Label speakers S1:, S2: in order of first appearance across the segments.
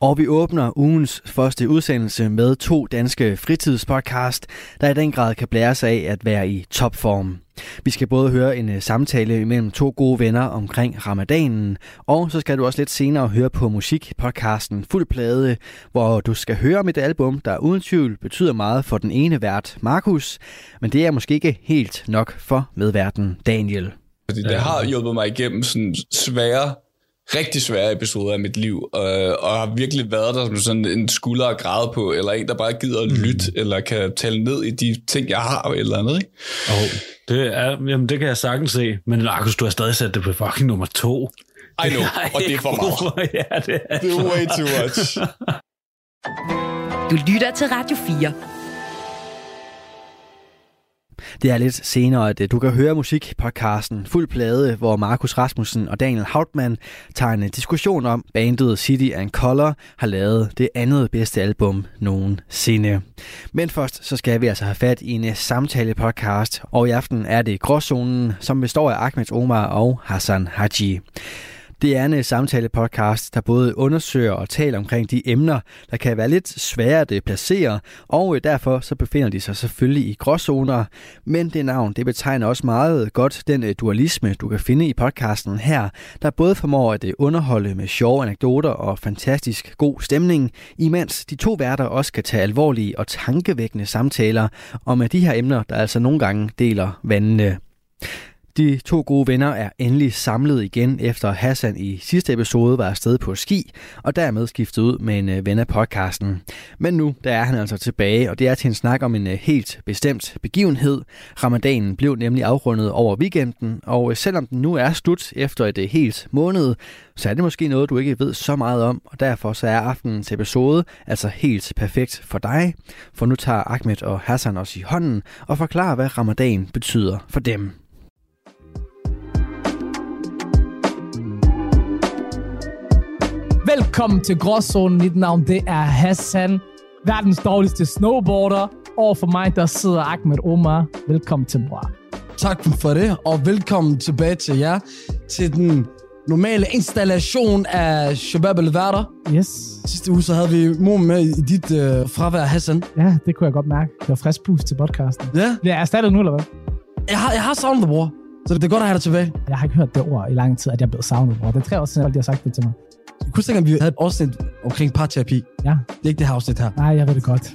S1: Og vi åbner ugens første udsendelse med to danske fritidspodcast, der i den grad kan blære sig af at være i topform. Vi skal både høre en uh, samtale mellem to gode venner omkring ramadanen, og så skal du også lidt senere høre på musikpodcasten Fuld Plade, hvor du skal høre om et album, der uden tvivl betyder meget for den ene vært, Markus, men det er måske ikke helt nok for medverden Daniel.
S2: Fordi det har hjulpet mig igennem sådan svære rigtig svære episoder af mit liv, og, og har virkelig været der som sådan en skulder at græde på, eller en, der bare gider at lytte, mm. eller kan tale ned i de ting, jeg har, eller andet, ikke?
S3: Oh, det, er, jamen, det kan jeg sagtens se, men Markus, du har stadig sat det på fucking nummer to.
S2: I know, og det er for meget.
S3: ja, det er,
S2: det er way too much.
S4: Du lytter til Radio 4.
S1: Det er lidt senere, at øh, du kan høre musikpodcasten Fuld Plade, hvor Markus Rasmussen og Daniel Hautmann tager en øh, diskussion om, bandet City and Color har lavet det andet bedste album nogensinde. Men først så skal vi altså have fat i en øh, samtale-podcast, og i aften er det Gråzonen, som består af Ahmed Omar og Hassan Haji. Det er en øh, samtale-podcast, der både undersøger og taler omkring de emner, der kan være lidt svære at øh, placere, og øh, derfor så befinder de sig selvfølgelig i gråzoner. Men det navn, det betegner også meget godt den dualisme, du kan finde i podcasten her, der både formår at underholde med sjove anekdoter og fantastisk god stemning, imens de to værter også kan tage alvorlige og tankevækkende samtaler om de her emner, der altså nogle gange deler vandene. De to gode venner er endelig samlet igen, efter Hassan i sidste episode var afsted på ski, og dermed skiftet ud med en øh, ven af podcasten. Men nu der er han altså tilbage, og det er til en snak om en øh, helt bestemt begivenhed. Ramadanen blev nemlig afrundet over weekenden, og øh, selvom den nu er slut efter et helt måned, så er det måske noget, du ikke ved så meget om, og derfor så er aftenens episode altså helt perfekt for dig. For nu tager Ahmed og Hassan os i hånden og forklarer, hvad ramadan betyder for dem.
S5: Velkommen til Gråzonen. Mit navn det er Hassan, verdens dårligste snowboarder. Og for mig, der sidder Ahmed Omar. Velkommen til, bror.
S6: Tak for det, og velkommen tilbage til jer, til den normale installation af Shabab al
S5: Yes.
S6: Sidste uge så havde vi mor med i dit øh, fravær, Hassan.
S5: Ja, det kunne jeg godt mærke. Det var frisk boost til podcasten.
S6: Ja.
S5: Bliver jeg erstattet nu, eller hvad?
S6: Jeg har, jeg har savnet dig, bror. Så det er godt at have dig tilbage.
S5: Jeg har ikke hørt det ord i lang tid, at jeg er blevet savnet, bror. Det er tre år siden, at de har sagt det til mig.
S6: Kunne tænke, at vi havde et afsnit omkring parterapi.
S5: Ja.
S6: Det er ikke det her afsnit her.
S5: Nej, jeg ved det godt.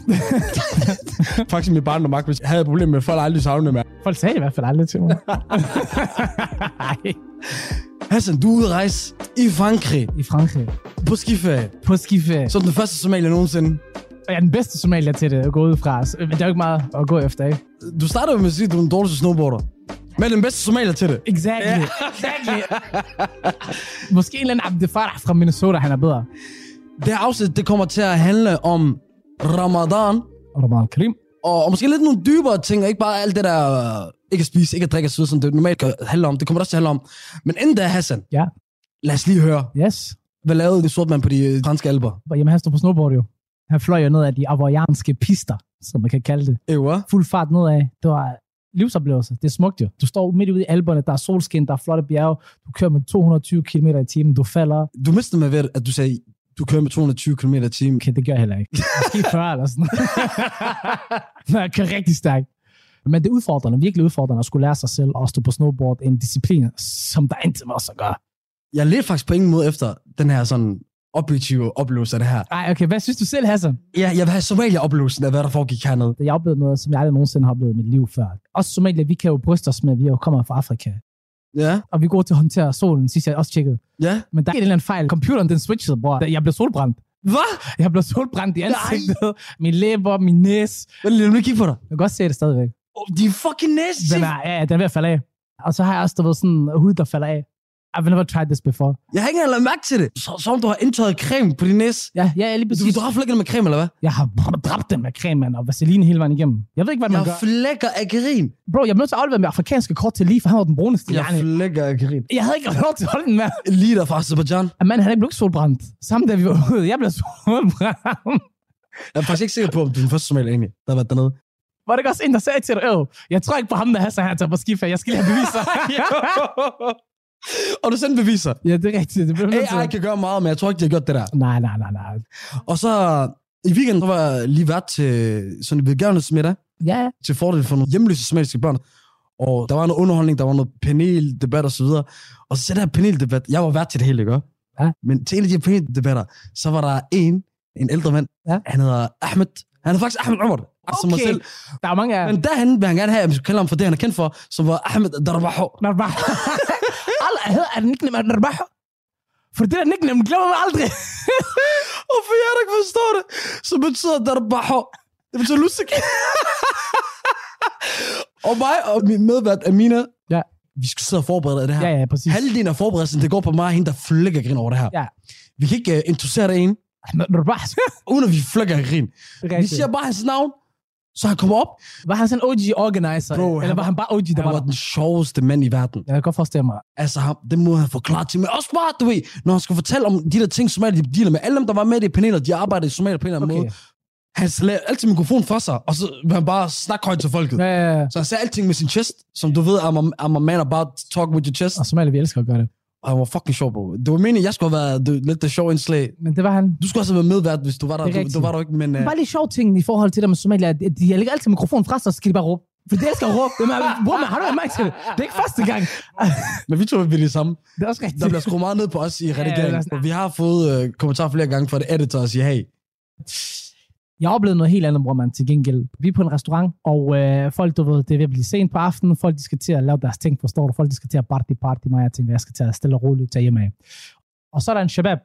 S6: Faktisk mit barn og Markus havde et problem med, at folk aldrig savnede mig.
S5: Folk sagde i hvert fald aldrig til mig.
S6: Hassan, du er ude at rejse i Frankrig
S5: I Frankrig.
S6: på skiferie.
S5: På skiferie.
S6: Som den første somalier nogensinde.
S5: Og jeg er den bedste somalier til det at gå ud fra. Men der er jo ikke meget at gå efter, ikke?
S6: Du startede med at sige, at du er den dårligste snowboarder. Men den bedste somalier til det.
S5: Exactly. Exactly. Måske en eller anden Abdefar fra Minnesota, han er bedre.
S6: Det her afsnit, det kommer til at handle om Ramadan.
S5: Ramadan Karim.
S6: Og, og måske lidt nogle dybere ting, og ikke bare alt det der, øh, ikke at spise, ikke at drikke osv., som det normalt kan handle om. Det kommer det også til at handle om. Men inden da, Hassan,
S5: Ja.
S6: lad os lige høre,
S5: Yes.
S6: hvad lavede det sort mand på de øh, franske alber?
S5: Og Jamen, han står på snowboard jo. Han fløj jo ned af de avarianske pister, som man kan kalde det.
S6: Ewa.
S5: Fuld fart nedad. Det var livsoplevelse. Det er smukt jo. Du står midt ude i alberne, der er solskin, der er flotte bjerge. Du kører med 220 km i timen, du falder.
S6: Du mistede mig ved, at du sagde, du kører med 220 km i timen.
S5: Okay, det gør jeg heller ikke. Måske 40 eller sådan noget. jeg kører rigtig stærkt. Men det er udfordrende, virkelig udfordrende at skulle lære sig selv at stå på snowboard, en disciplin, som der intet med os at gøre.
S6: Jeg ledte faktisk på ingen måde efter den her sådan objektive oplevelse af det her.
S5: Ej, okay, hvad synes du selv, Hassan?
S6: Ja, jeg vil have Somalia-oplevelsen af, hvad der foregik hernede.
S5: Jeg oplevede noget, som jeg aldrig nogensinde har oplevet i mit liv før. Også Somalia, vi kan jo bryste os med, at vi jo kommer fra Afrika.
S6: Ja,
S5: Og vi er gode til at håndtere solen, sidst jeg også tjekkede.
S6: ja.
S5: Men der er en eller anden fejl. Computeren, den switchede, bror. Jeg blev solbrændt.
S6: Hvad?
S5: Jeg blev solbrændt i ansigtet, min læber, min næse.
S6: Hvad lad mig kigge på dig.
S5: Jeg kan godt se det stadigvæk.
S6: Oh, de fucking næste.
S5: Den er, ja, den er ved at falde af. Og så har jeg også, du ved, sådan hud, der falder af. I've never tried this before.
S6: Jeg har ikke engang lagt mærke til det. Så, som om du har indtaget creme på din næse.
S5: Ja, ja, lige
S6: Du,
S5: præcis.
S6: du har flækket med creme, eller hvad?
S5: Jeg har dræbt den med creme, mand, og vaseline hele vejen igennem. Jeg ved ikke, hvad man
S6: Jeg
S5: gør.
S6: flækker af grin.
S5: Bro, jeg blev nødt til at aflevere med afrikanske kort til lige, for han var den bruneste.
S6: Jeg
S5: Jeg,
S6: flækker af grin.
S5: jeg havde ikke lov til at holde den med.
S6: Lige der fra Azerbaijan.
S5: At mand, han er ikke blevet solbrændt. Samme da vi var ude. Jeg blev solbrændt.
S6: Jeg er faktisk ikke sikker på, om du er den første somalier egentlig, der har været dernede.
S5: Var det ikke også en, der sagde til dig, "Øv, jeg tror ikke på ham, der Hassan, han tager på skiferie. Jeg skal lige have beviser.
S6: Og du sendte beviser.
S5: ja, det er rigtigt. Det bliver.
S6: AI kan gøre meget, men jeg tror ikke, de har gjort det der.
S5: Nej, nej, nej, nej.
S6: Og så i weekenden, så var jeg lige vært til sådan en begavelsesmiddag
S5: Ja, ja.
S6: til fordel for nogle hjemløse somaliske børn. Og der var noget underholdning, der var noget paneldebat og så videre. Og så det her paneldebat, jeg var vært til det hele, ikke?
S5: Ja.
S6: Men til en af de paneldebatter, så var der en, en ældre mand,
S5: Ja.
S6: han hedder Ahmed. Han er faktisk Ahmed Umar, altså mig
S5: Okay.
S6: selv.
S5: Der er mange af...
S6: Men derhen vil han gerne have, at vi skal kalde ham for det, han er kendt for, som var Ahmed Darbaho.
S5: Narbaha. Er nickname. For det der nickname glemmer man aldrig.
S6: Hvorfor jeg ikke forstår det? Så betyder Darbaho. Det betyder lusik. og mig og min medvært Amina,
S5: Ja.
S6: vi skal sidde og forberede det her.
S5: ja, ja, præcis.
S6: Halvdelen af forberedelsen, det går på mig og hende, der flækker grin over det her.
S5: Ja.
S6: Vi kan ikke uh, introducere det
S5: Narbaha.
S6: uden at vi flækker grin. Vi siger bare hans navn, så han kommer op.
S5: Var han sådan OG organizer?
S6: Bro,
S5: eller
S6: han
S5: var han bare OG, der
S6: Han
S5: var
S6: den sjoveste mand i verden.
S5: Jeg kan godt forestille mig.
S6: Altså, ham, det må han forklare til mig. Også bare, du ved, når han skal fortælle om de der ting, Somalia de dealer med. Alle dem, der var med i det panel, de arbejder i Somalia på en eller anden
S5: Okay.
S6: måde. Han lagde altid mikrofonen fra sig, og så vil han bare snakke højt til folket.
S5: Ja, ja, ja.
S6: Så han sagde alting med sin chest, som du ved, I'm a, I'm a man about to talk with your chest.
S5: Og Somalia, vi elsker at gøre det.
S6: Han var fucking sjov, bro. Det var meningen, jeg skulle have været du, lidt det sjov indslag.
S5: Men det var han.
S6: Du skulle også have været medvært, hvis du var der.
S5: Er
S6: Du, du var der ikke, men... Uh,
S5: Bare lige sjov ting i forhold til det med Somalia. at De lægger altid mikrofonen fra sig, så skal de bare råbe. For det elsker at råbe. Er, bror, man, har du mærke til det? Det er ikke første gang.
S6: men vi to er det samme.
S5: Det er også rigtigt.
S6: Der bliver skruet meget ned på os i redigeringen.
S5: ja.
S6: vi har fået uh, kommentarer flere gange fra det editor og sige, hey,
S5: Jeg har oplevet noget helt andet, bror man, til gengæld. Vi er på en restaurant, og øh, folk, du ved, det er ved at blive sent på aftenen. Folk, de skal til at lave deres ting, forstår du? Folk, de skal til at party, party. Mig, jeg tænker, jeg skal til at stille og roligt tage hjem af. Og så er der en shabab.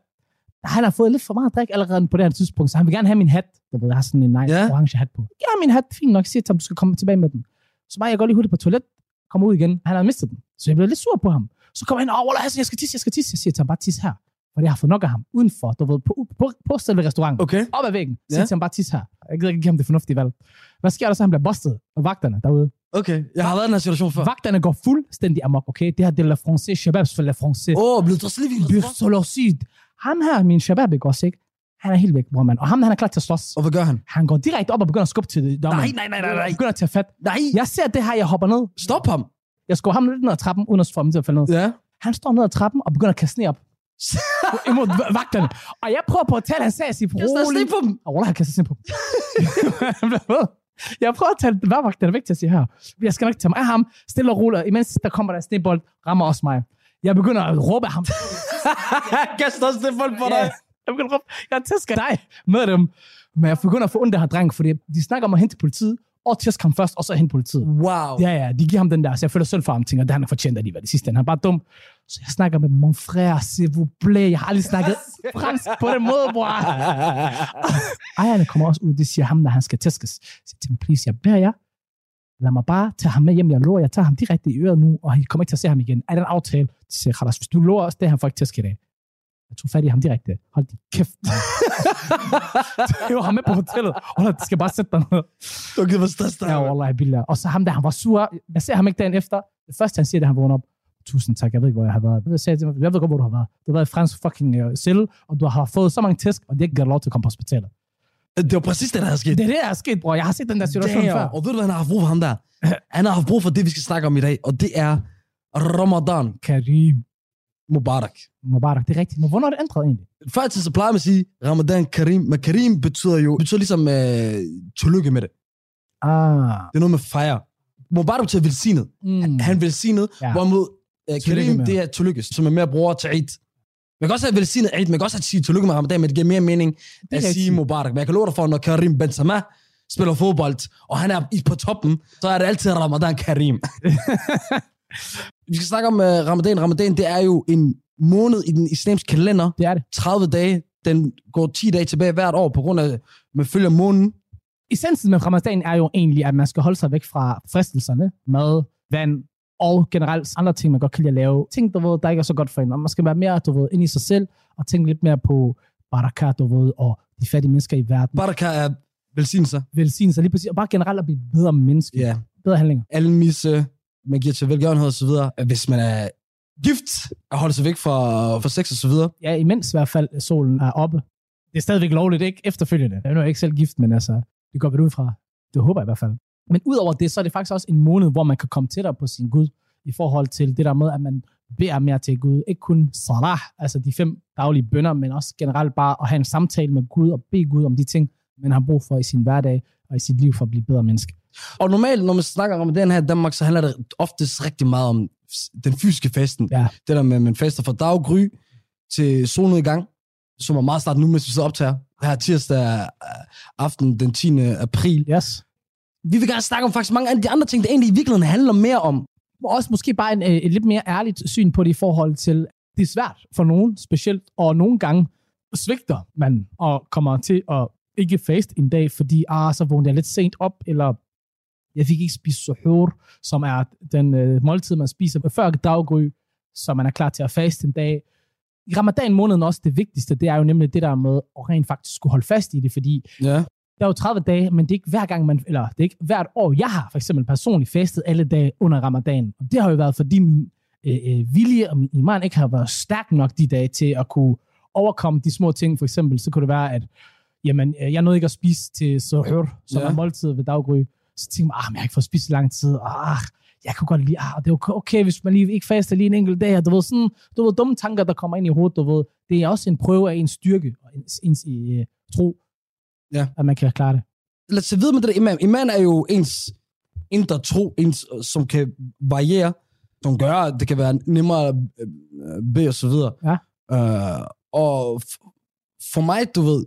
S5: Han har fået lidt for meget drik allerede på det her tidspunkt, så han vil gerne have min hat. Du ved, jeg har sådan en nice
S6: Ja.
S5: orange hat på. Ja, min hat, fint nok. Siger til ham, du skal komme tilbage med den. Så bare jeg går lige hurtigt på toilet, kommer ud igen. Han har mistet den. Så jeg blev lidt sur på ham. Så kommer han åh, Wallah, Hassan, jeg skal tisse, jeg skal tisse. Jeg siger til ham, bare tis her. For jeg har fået nok af ham. Udenfor, du ved, på, på, på selve restauranten
S6: okay.
S5: op ad væggen. Så
S6: ja.
S5: til ham bare tis her. Jeg gider ikke give ham det fornuftige valg. Hvad sker der så? Han bliver bustet af vagterne derude.
S6: Okay, jeg har været i den her situation før.
S5: Vagterne går fuldstændig amok, okay? Det her, det er la français, shababs for la français.
S6: Åh, oh, blev du slet ikke
S5: Byrsolocid. Ham her, min shabab, ikke også, ikke? Han er helt væk, bror, mand. Og ham, han er klar til at slås.
S6: Og hvad gør han?
S5: Han går direkte op og begynder at skubbe til dommeren.
S6: Nej, nej, nej, nej, nej.
S5: Begynder at tage fat.
S6: Nej,
S5: Jeg ser det her, jeg hopper ned.
S6: stop ham.
S5: Jeg skubber ham lidt ned ad trappen, uden at få ham til at falde ned.
S6: Ja.
S5: Han står ned ad trappen og begynder at kaste sne op. imod vagterne. Og jeg prøver på at tale hans sag
S6: Jeg står
S5: rolig.
S6: på dem.
S5: Og kastet sne på dem. Jeg prøver at tale vagterne væk til at sige her. Jeg skal nok tage mig af ham. Stille og roligt. Imens der kommer der en snebold, rammer også mig. Jeg begynder at råbe af ham.
S6: Kast også folk på dig.
S5: jeg begynder at råbe, jeg tæsker dig med dem. Men jeg begynder at få ondt af her dreng, fordi de snakker om at hente politiet, og tæsk ham først, og så hente politiet.
S6: Wow.
S5: Ja, ja, de giver ham den der, så jeg føler synd for ham, tænker, det han er fortjent alligevel. Det sidste, han er bare dum. Så jeg snakker med mon frère, s'il vous plaît. Jeg har aldrig snakket fransk på den måde, bror. Ejerne kommer også ud, det siger ham, når han skal tæskes. Så jeg ham, please, jeg beder jer, lad mig bare tage ham med hjem. Jeg lover, jeg tager ham direkte i øret nu, og I kommer ikke til at se ham igen. Er det en aftale? De siger, Khalas, hvis du lover os, det han får ikke tæsk i dag. Jeg tog fat i ham direkte. Hold din kæft. det var ham med på hotellet. Hold, du skal bare sætte dig ned.
S6: Okay, hvor stress der
S5: Ja, wallahi billah. Og så ham der, han var sur. Jeg ser ham ikke dagen efter. Det første, han siger, er, han vågner op. Tusind tak, jeg ved ikke, hvor jeg har været. Jeg, sagde til ham, jeg ved godt, hvor du har været. Du har været i fransk fucking uh, celle, og du har fået så mange tæsk, og det er ikke lov til at komme på hospitalet.
S6: Det var præcis det, der er sket.
S5: Det er det, der er sket, bror. Jeg har set den der situation
S6: Damn.
S5: før.
S6: Og ved du, hvad han har haft brug for ham der? Han har haft brug for det, vi skal snakke om i dag, og det er Ramadan
S5: Karim.
S6: Mubarak.
S5: Mubarak, det er rigtigt. Men hvornår er det ændret egentlig?
S6: Tiden, så plejer man at sige Ramadan Karim, men Karim betyder jo betyder ligesom øh, tillykke med det.
S5: Ah.
S6: Det er noget med fejre. Mubarak betyder velsignet.
S5: Mm.
S6: Han velsignet,
S5: Ja.
S6: hvorimod øh, Karim, det er tillykke, som er mere bruger til Eid. Man kan også have velsignet Eid, man kan også have sige tillykke med Ramadan, men det giver mere mening at sige. Mubarak. Men jeg kan love dig for, når Karim Benzema spiller fodbold, og han er i- på toppen, så er det altid Ramadan Karim. Vi skal snakke om uh, Ramadan. Ramadan, det er jo en måned i den islamiske kalender.
S5: Det er det.
S6: 30 dage. Den går 10 dage tilbage hvert år, på grund af, man følger månen.
S5: Essensen med ramadan er jo egentlig, at man skal holde sig væk fra fristelserne, mad, vand, og generelt andre ting, man godt kan lide at lave. Ting, du ved, der ikke er så godt for en. Og man skal være mere, du ved, ind i sig selv, og tænke lidt mere på barakat, du ved, og de fattige mennesker i verden.
S6: Baraka er velsignelser.
S5: Velsignelse lige præcis, og bare generelt at blive bedre menneske.
S6: Ja.
S5: Bedre handlinger.
S6: almisse, man giver til velgørenhed og så videre. Hvis man er gift, at holde sig væk fra, fra sex og så videre.
S5: Ja, imens i hvert fald solen er oppe. det er stadigvæk lovligt, ikke? Efterfølgende. Jeg er nu ikke selv gift, men altså, det går vel ud fra. Det håber jeg i hvert fald. Men udover det, så er det faktisk også en måned, hvor man kan komme tættere på sin Gud, i forhold til det der med, at man beder mere til Gud. Ikke kun salah, altså de fem daglige bønder, men også generelt bare at have en samtale med Gud og bede Gud om de ting, man har brug for i sin hverdag og i sit liv for at blive bedre menneske.
S6: Og normalt, når man snakker om den her i Danmark, så handler det oftest rigtig meget om den fysiske fasten.
S5: Ja.
S6: Det der med, at man faster fra daggry til solnedgang, som er meget snart nu, mens vi sidder optager. Her tirsdag øh, aften den 10. april.
S5: Yes.
S6: Vi vil gerne snakke om faktisk mange af de andre ting, der egentlig i virkeligheden handler mere om.
S5: Og også måske bare en, øh, et lidt mere ærligt syn på det i forhold til, det er svært for nogen specielt, og nogle gange svigter man og kommer til at ikke fast en dag, fordi ah, så vågnede jeg lidt sent op, eller jeg fik ikke spist suhoor, som er den øh, måltid, man spiser før daggry, så man er klar til at faste en dag. I ramadan måneden også det vigtigste, det er jo nemlig det der med at rent faktisk skulle holde fast i det, fordi
S6: Ja.
S5: der er jo 30 dage, men det er ikke hver gang, man, eller det er ikke hvert år. Jeg har for eksempel personligt fastet alle dage under ramadan, og det har jo været, fordi min øh, øh, vilje og min iman ikke har været stærk nok de dage til at kunne overkomme de små ting. For eksempel, så kunne det være, at jamen, øh, jeg nåede ikke at spise til suhoor, som
S6: Ja.
S5: er måltid ved daggry. Så tænkte jeg, ah, men jeg har ikke fået spist i lang tid. Ah, jeg kunne godt lide, ah, det er okay- hvis man lige ikke faster lige en enkelt dag. Du ved, sådan, du ved, dumme tanker, der kommer ind i hovedet, du ved. Det er også en prøve af ens styrke og ens, ens øh, tro,
S6: Ja.
S5: at man kan klare det.
S6: Lad os se videre med det der iman. Iman er jo ens indre tro, ens, som kan variere, som gør, at det kan være nemmere at øh, bede og så videre.
S5: Ja.
S6: Øh, og for mig, du ved,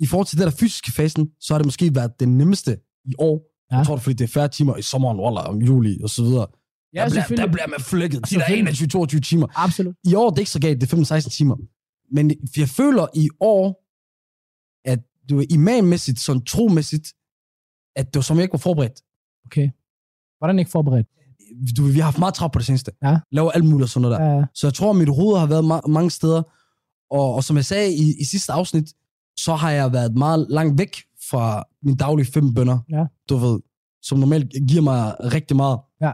S6: i forhold til det der fysiske fasen, så har det måske været det nemmeste i år.
S5: Ja.
S6: Jeg tror det, fordi det er færre timer i sommeren, eller om juli og så videre.
S5: Ja,
S6: der, bliver, der bliver man flækket. De der
S5: Selvfølgelig.
S6: 21-22 timer.
S5: Absolut.
S6: I år, det er ikke så galt, det er 15-16 timer. Men jeg føler i år, at du er imammæssigt, sådan tromæssigt, at det var som jeg ikke var forberedt.
S5: Okay. Hvordan ikke forberedt?
S6: Du, vi har haft meget travlt på det seneste.
S5: Ja.
S6: Laver alt muligt og sådan noget der.
S5: Ja,
S6: Så jeg tror, at mit hoved har været ma- mange steder. Og, og som jeg sagde i, i sidste afsnit, så har jeg været meget langt væk fra mine daglige fem bønder.
S5: Ja.
S6: Du ved, som normalt giver mig rigtig meget.
S5: Ja.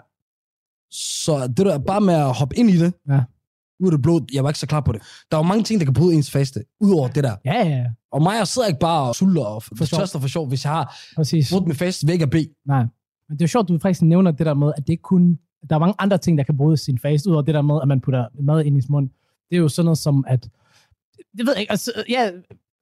S6: Så det der bare med at hoppe ind i det,
S5: Ja.
S6: ud af det blå, jeg var ikke så klar på det. Der var mange ting, der kan bryde ens faste, udover det der.
S5: ja, ja,
S6: Og mig, jeg sidder ikke bare og sulter og
S5: For
S6: tørster for sjov, hvis jeg har
S5: præcis.
S6: brudt min faste væk og bed.
S5: Nej. Men det er jo sjovt, du faktisk nævner det der med, at det ikke kun... Der er mange andre ting, der kan bryde sin fast, udover det der med, at man putter mad ind i sin mund. Det er jo sådan noget som, at... Det ved jeg ikke, altså, ja,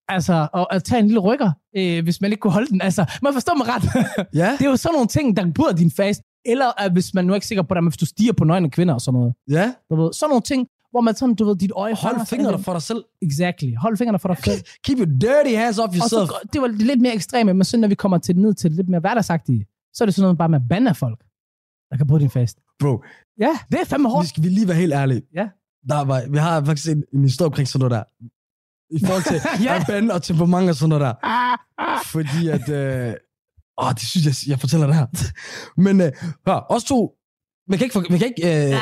S5: altså, at, at tage en lille rykker, øh, hvis man ikke kunne holde den. Altså, man forstår mig ret.
S6: Ja.
S5: det er jo sådan nogle ting, der bryder din fast. Eller at hvis man nu er ikke sikker på det, men hvis du stiger på nøgne kvinder og sådan noget.
S6: Ja.
S5: Du ved, sådan nogle ting, hvor man sådan, du ved, dit øje...
S6: Hold fingrene for dig selv.
S5: Exactly. Hold fingrene for dig selv.
S6: Keep your dirty hands off
S5: Og
S6: yourself.
S5: så, det var lidt mere ekstreme, men så når vi kommer til ned til det lidt mere hverdagsagtige, så er det sådan noget bare med at bande folk, der kan bruge din fast.
S6: Bro,
S5: Ja, det er fandme
S6: vi
S5: hårdt.
S6: skal vi lige være helt ærlige.
S5: Ja.
S6: Der var, vi har faktisk en, en historie omkring sådan noget der. I forhold til
S5: Ja.
S6: band og temperament og sådan noget der. Fordi at... Øh, åh, det synes jeg, jeg fortæller det her. Men øh, hør, os to, man kan ikke, man kan ikke øh,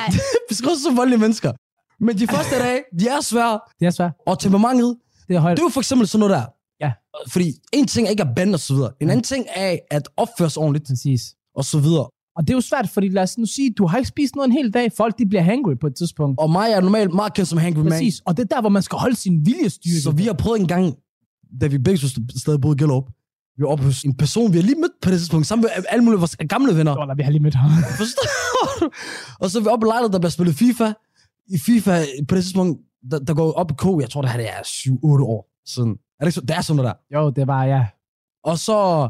S6: beskrive som voldelige mennesker. Men de første dage, de er svære,
S5: Det er svært.
S6: og temperamentet,
S5: Det er højt.
S6: det er jo for eksempel sådan noget der.
S5: Ja.
S6: Fordi en ting er ikke at bande og så videre. En anden ting er at opføre sig ordentligt
S5: Præcis.
S6: og så videre.
S5: Og det er jo svært, fordi lad os nu sige, du har ikke spist noget en hel dag. Folk, de bliver hangry på et tidspunkt.
S6: Og mig er normalt meget kendt som hangry man.
S5: Præcis. Og det er der, hvor man skal holde sin viljestyrke.
S6: Så vi har prøvet en gang, da vi begge stadig boede i Gellerup, vi var oppe hos en person, vi har lige mødt på det tidspunkt, sammen med alle mulige vores gamle venner.
S5: Eller, vi har lige mødt ham.
S6: Forstår du? Og så er vi oppe i lejlighed, der bliver spillet FIFA. I FIFA, på det tidspunkt, der, der går op i K, jeg tror, det her det er 7-8 år siden. Er det, ikke så? det er sådan noget der.
S5: jo, det var, ja.
S6: Og så,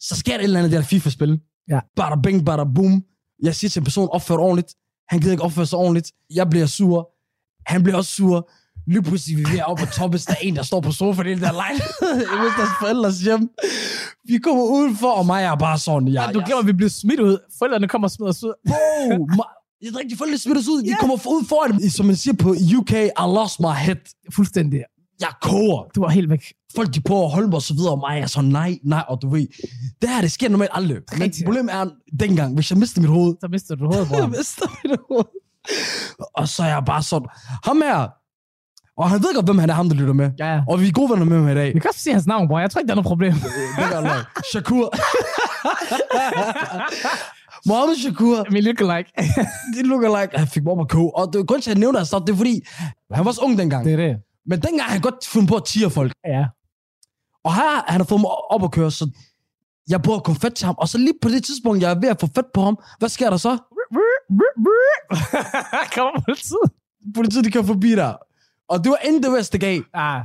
S6: så sker der et eller andet der FIFA-spil.
S5: Ja.
S6: Bada bing, bada boom. Jeg siger til en person, opfør dig ordentligt. Han gider ikke opføre sig ordentligt. Jeg bliver sur. Han bliver også sur. Lige pludselig vi er oppe på toppen, der er en, der står på sofaen i den der lejlighed. Jeg ved, deres forældres hjem. Vi kommer udenfor, og mig er bare sådan, jeg,
S5: ja du glemmer, at vi bliver smidt ud. Forældrene kommer og smider os ud.
S6: Bro, ma- jeg rigtig forældre smidt os ud. De kommer ud foran, som man siger på UK, I lost my head.
S5: Fuldstændig.
S6: Jeg koger.
S5: Du var helt væk.
S6: Folk de prøver at holde mig og så videre, og mig er så nej, nej, og du ved, det her, det sker normalt aldrig. Men problemet er, dengang, hvis jeg mister mit hoved,
S5: Så mister du hovedet,
S6: jeg
S5: bror.
S6: mister mit hoved. Og så er jeg bare sådan, ham her, og han ved godt, hvem han er, ham der lytter med.
S5: Ja, ja.
S6: Og vi er gode venner med ham i dag.
S5: Vi kan også sige hans navn, bror. Jeg tror ikke, der er noget problem.
S6: Det gør jeg Shakur. Mohammed Shakur.
S5: Min lookalike.
S6: Det looker like, han fik mig op at koge. Og det er grund til, at jeg nævner hans navn, det er fordi, han var så ung dengang.
S5: det er det.
S6: Men dengang har han godt fundet på at tire folk.
S5: Ja.
S6: Og her han har fået mig op at køre, så jeg prøver at komme fat til ham. Og så lige på det tidspunkt, jeg er ved at få fat på ham, hvad sker der så?
S5: Kommer politiet?
S6: Politiet, de kører forbi der. Og det var inden det værste gav.
S5: Ah,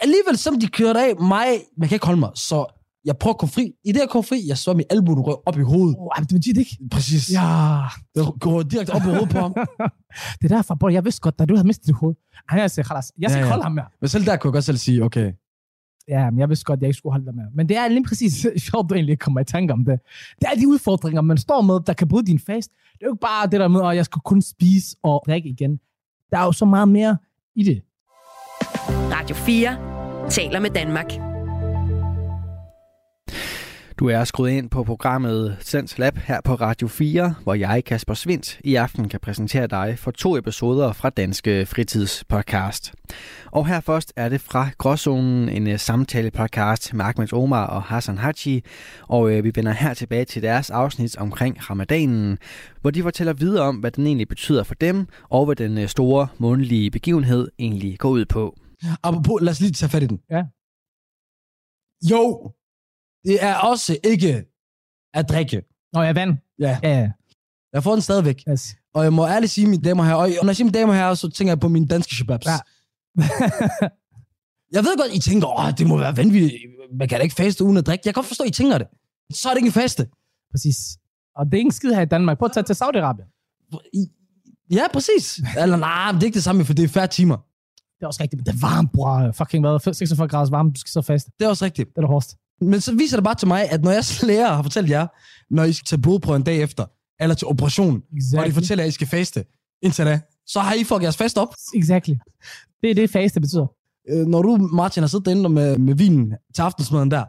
S6: Alligevel, som de kørte af mig, man kan ikke holde mig, så jeg prøver at komme fri. I det, jeg kommer fri, jeg så mit albue røg op i hovedet.
S5: oh, det betyder ikke.
S6: Præcis.
S5: Ja.
S6: Det går direkte op i hovedet på ham.
S5: Det er derfor, bror, jeg vidste godt, da du havde mistet dit hoved. Han sagt, "Khalas, jeg skal
S6: Ja,
S5: ja,
S6: ja.
S5: holde ham med.
S6: Men selv der kunne jeg godt selv sige, okay,
S5: Ja, men jeg vidste godt, at jeg ikke skulle holde dig med. Men det er lige præcis sjovt, du egentlig kommer i tanke om det. Det er de udfordringer, man står med, der kan bryde din fast. Det er jo ikke bare det der med, at jeg skal kun spise og drikke igen. Der er jo så meget mere i det.
S4: Radio 4 taler med Danmark.
S1: Du er skruet ind på programmet Sens Lab her på Radio 4, hvor jeg, Kasper Svindt, i aften kan præsentere dig for to episoder fra Danske Fritidspodcast. Og her først er det fra Gråzonen, en uh, samtale-podcast med Ahmed Omar og Hassan Haji, og uh, vi vender her tilbage til deres afsnit omkring ramadanen, hvor de fortæller videre om, hvad den egentlig betyder for dem, og hvad den uh, store månedlige begivenhed egentlig går ud på.
S6: apropos, lad os lige tage fat i den.
S5: Ja.
S6: Jo, det er også ikke at drikke.
S5: Nå, jeg vand.
S6: Ja.
S5: Ja, ja.
S6: Jeg får den stadigvæk.
S5: Yes.
S6: Og jeg må ærligt sige, mine damer her, og når jeg siger mine damer her, så tænker jeg på mine danske shababs.
S5: Ja.
S6: jeg ved godt, I tænker, åh, det må være vanvittigt. Man kan da ikke faste uden at drikke. Jeg kan godt forstå, I tænker det. Så er det ikke en faste.
S5: Præcis. Og det er ingen skid her i Danmark. Prøv at tage til Saudi-Arabien.
S6: Ja, præcis. Eller nej, det er ikke det samme, for det er færre timer.
S5: Det er også rigtigt, men det er varmt, bror. Fucking hvad? 46 grader varmt, du skal så fast.
S6: Det er også rigtigt.
S5: Det er det hårdest.
S6: Men så viser det bare til mig, at når jeg lærer har fortalt jer, når I skal tage blodprøve en dag efter, eller til operation,
S5: Exactly.
S6: og de fortæller, at I skal faste indtil da, så har I fucket jeres fast op.
S5: Exactly. Det er det fase, det betyder.
S6: Øh, når du, Martin, har siddet derinde med, med vinen til aftensmaden der,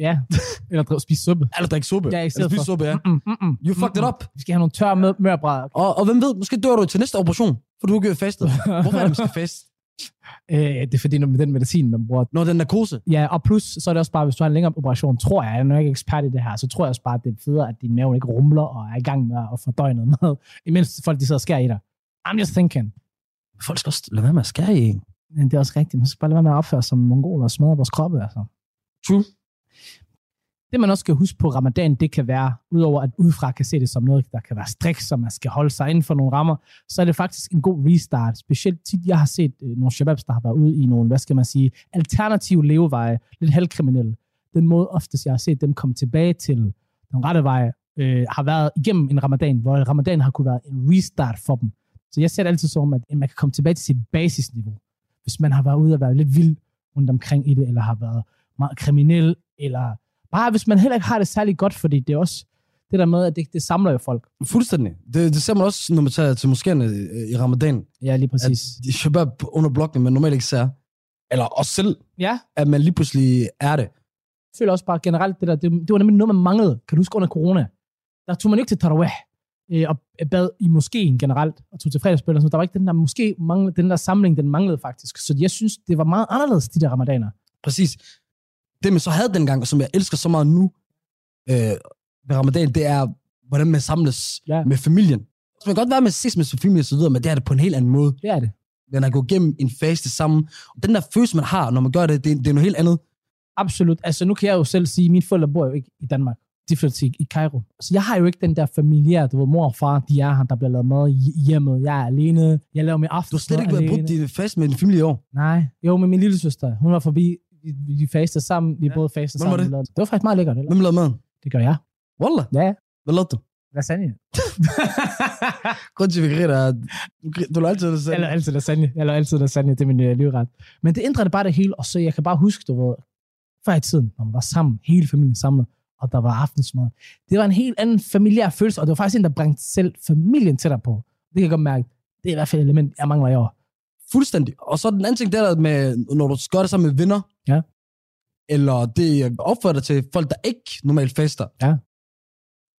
S5: Ja. Eller spise suppe.
S6: eller drikke suppe,
S5: Ja, i stedet
S6: spise suppe, ja.
S5: Mm, mm, mm,
S6: You fucked it up.
S5: Vi skal have nogle tørre mør- mørbrædder.
S6: Og, og hvem ved, måske dør du til næste operation, for du har ikke fastet. Hvorfor er det, man skal faste?
S5: Øh, det er fordi, når den medicin, man bruger.
S6: Når den narkose.
S5: Ja, og plus, så er det også bare, hvis du har en længere operation, tror jeg, jeg er nok ikke ekspert i det her, så tror jeg også bare, at det er federe, at din mave ikke rumler og er i gang med at fordøje noget mad, imens folk de sidder og skærer i dig. I'm just thinking.
S6: Folk skal også lade være med at skære i en.
S5: Men det er også rigtigt. Man skal bare lade være med at opføre som mongoler og smadre vores kroppe. Altså.
S6: True.
S5: Det man også skal huske på ramadan, det kan være, udover at udefra kan se det som noget, der kan være strik, som man skal holde sig inden for nogle rammer, så er det faktisk en god restart. Specielt tit, jeg har set øh, nogle shababs, der har været ude i nogle, hvad skal man sige, alternative leveveje, lidt halvkriminelle. Den måde oftest, jeg har set dem komme tilbage til den rette vej, øh, har været igennem en ramadan, hvor ramadan har kunne være en restart for dem. Så jeg ser det altid som, at man kan komme tilbage til sit basisniveau. Hvis man har været ude og været lidt vild rundt omkring i det, eller har været meget kriminel, eller bare hvis man heller ikke har det særlig godt, fordi det er også det der med, at det, det samler jo folk.
S6: Fuldstændig. Det, det ser man også, når man tager til moskéerne øh, i ramadan.
S5: Ja, lige
S6: At
S5: præcis.
S6: de shabab under blokken, man normalt ikke ser. Eller også selv,
S5: Ja,
S6: at man lige pludselig er det.
S5: jeg føler også bare generelt, det der, det, det var nemlig noget, man manglede. Kan du huske under corona? Der tog man ikke til tarawih øh, og bad i moskeen generelt, og tog til fredagsbøn og sådan. Der var ikke den der, måske manglede, den der samling, den manglede faktisk. Så jeg synes, det var meget anderledes, de der ramadaner.
S6: Præcis. Det, man så havde dengang, og som jeg elsker så meget nu øh, ved ramadan, det er, hvordan man samles
S5: Ja.
S6: med familien. Så man kan godt være med ses med sin familie og så videre, men det er det på en helt anden måde.
S5: Det er det.
S6: Man har gået igennem en faste sammen. Og den der følelse, man har, når man gør det, det, det er noget helt andet.
S5: Absolut. Altså, nu kan jeg jo selv sige, at mine forældre bor jo ikke i Danmark. De flytter til i Cairo. Så jeg har jo ikke den der familiære, du ved, mor og far, de er her, der bliver lavet mad i hjemmet. Jeg er alene. Jeg laver min aften.
S6: Du har slet ikke været brudt din fast med din familie i år.
S5: Nej. Jo, med min lille søster. Hun var forbi. Vi, vi fastede sammen. Vi
S6: Ja.
S5: både
S6: var
S5: sammen.
S6: det?
S5: Det var faktisk meget lækkert. Eller?
S6: Hvem lavede maden?
S5: Det gør jeg.
S6: Wallah.
S5: Ja.
S6: Hvad lavede du?
S5: Lasagne.
S6: Grunden til, at vi griner, er, du, lader altid selv.
S5: Jeg laver altid lasagne. Jeg laver altid lasagne. Det er min øh, livret. Men det ændrede bare det hele. Og så jeg kan bare huske, du ved, før i tiden, når man var sammen, hele familien samlet, og der var aftensmad. Det var en helt anden familiær følelse, og det var faktisk en, der brændte selv familien til dig på. Det kan jeg godt mærke. Det er i hvert fald et element, jeg mangler i år.
S6: Fuldstændig. Og så den anden ting, det er der med, når du gør det sammen med venner,
S5: Ja.
S6: eller det opfører dig til folk, der ikke normalt fester,
S5: Ja.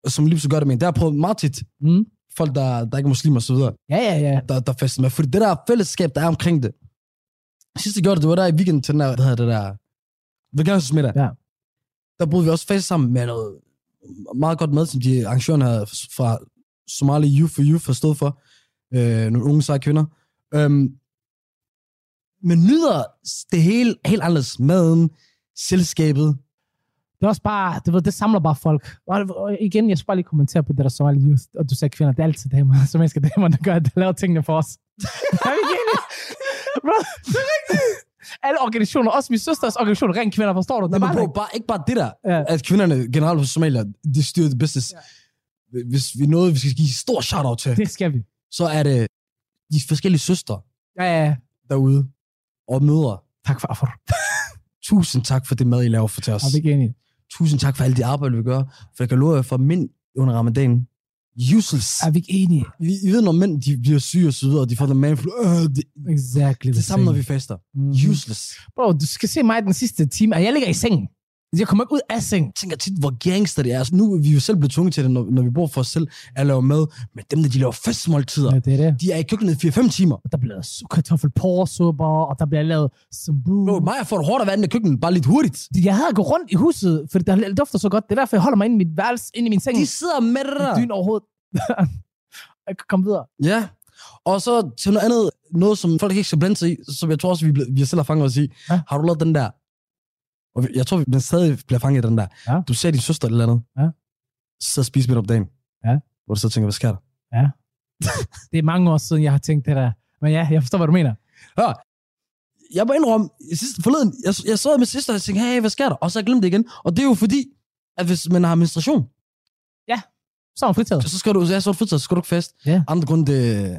S6: som lige så gør det med en. Det har jeg prøvet meget tit.
S5: Mm.
S6: Folk, der, der ikke er muslimer og så videre,
S5: Ja, ja, ja.
S6: der, der fester med. Fordi det der fællesskab, der er omkring det. Sidst jeg gjorde det, det var der i weekenden til den der, hvad hedder det der, veganersmiddag.
S5: Ja.
S6: Der boede vi også fast sammen med noget meget godt mad, som de arrangørerne havde fra Somali Youth for Youth har stået for. Øh, nogle unge seje kvinder. Øhm, man nyder det hele helt anderledes. Maden, selskabet.
S5: Det er også bare, det, ved, det samler bare folk. Og, og igen, jeg skal bare lige kommentere på det, der Somali Youth, og du sagde kvinder, det er altid damer, som elsker damer, der gør, der laver tingene for os. er vi enige? Bro, det er rigtigt. Alle organisationer, også min søsters organisation, rent kvinder, forstår du? Det
S6: Nej, men
S5: bare,
S6: bro, bare, ikke bare det der,
S5: Ja.
S6: at kvinderne generelt hos Somalia, de styrer det business. Ja. Hvis vi noget, vi skal give stor shout-out til,
S5: det skal vi.
S6: så er det de forskellige søstre
S5: Ja, ja, ja.
S6: derude og mødre.
S5: Tak for affor.
S6: Tusind tak for det mad, I laver for til os.
S5: Er vi ikke enige?
S6: Tusind tak for alt det arbejde, vi gør. For jeg kan love jer for mænd under ramadan. Useless.
S5: Er vi ikke enige?
S6: Vi, I ved, når mænd de bliver syge og videre, og de får den manflu. Øh, det,
S5: Exactly
S6: det er samme, når vi faster.
S5: Mhm.
S6: Useless.
S5: Bro, du skal se mig den sidste time, jeg ligger i sengen. Jeg kommer ikke ud af sengen.
S6: Jeg tænker tit, hvor gangster det er. Altså, nu er vi jo selv blevet tvunget til det, når, når vi bor for os selv, at lave mad. Men dem, der de laver festmåltider,
S5: Ja, det er det.
S6: de er i køkkenet i 4-5 timer.
S5: Og der bliver lavet kartoffelporresupper, og der bliver lavet sambu.
S6: Bro, mig får det hårdt at være i køkkenet, bare lidt hurtigt.
S5: Jeg havde gået rundt i huset, for der dufter så godt. Det er derfor, jeg holder mig inde i mit værelse, inde i min seng.
S6: De sidder med det der.
S5: Dyn overhovedet. jeg kan komme videre.
S6: Ja. Og så til noget andet, noget som folk ikke skal blande sig i, som jeg tror også, vi, vi selv har fanget os i.
S5: Ja.
S6: Har du lavet den der? Og jeg tror, vi stadig bliver fanget i den der.
S5: Ja.
S6: Du ser din søster eller andet.
S5: Ja.
S6: Så spise midt om dagen.
S5: Ja.
S6: Hvor du så tænker, hvad sker der?
S5: Det er mange år siden, jeg har tænkt det der. Men ja, jeg forstår, hvad du mener.
S6: Hør, jeg må indrømme, sidste, forleden, jeg, jeg så med sidste, og jeg tænkte, hey, hvad sker der? Og så glemte det igen. Og det er jo fordi, at hvis man har menstruation,
S5: Så er man fritaget.
S6: så skal du, ja, så er du fritaget, så skal du ikke fast.
S5: Ja.
S6: Andre grunde, det...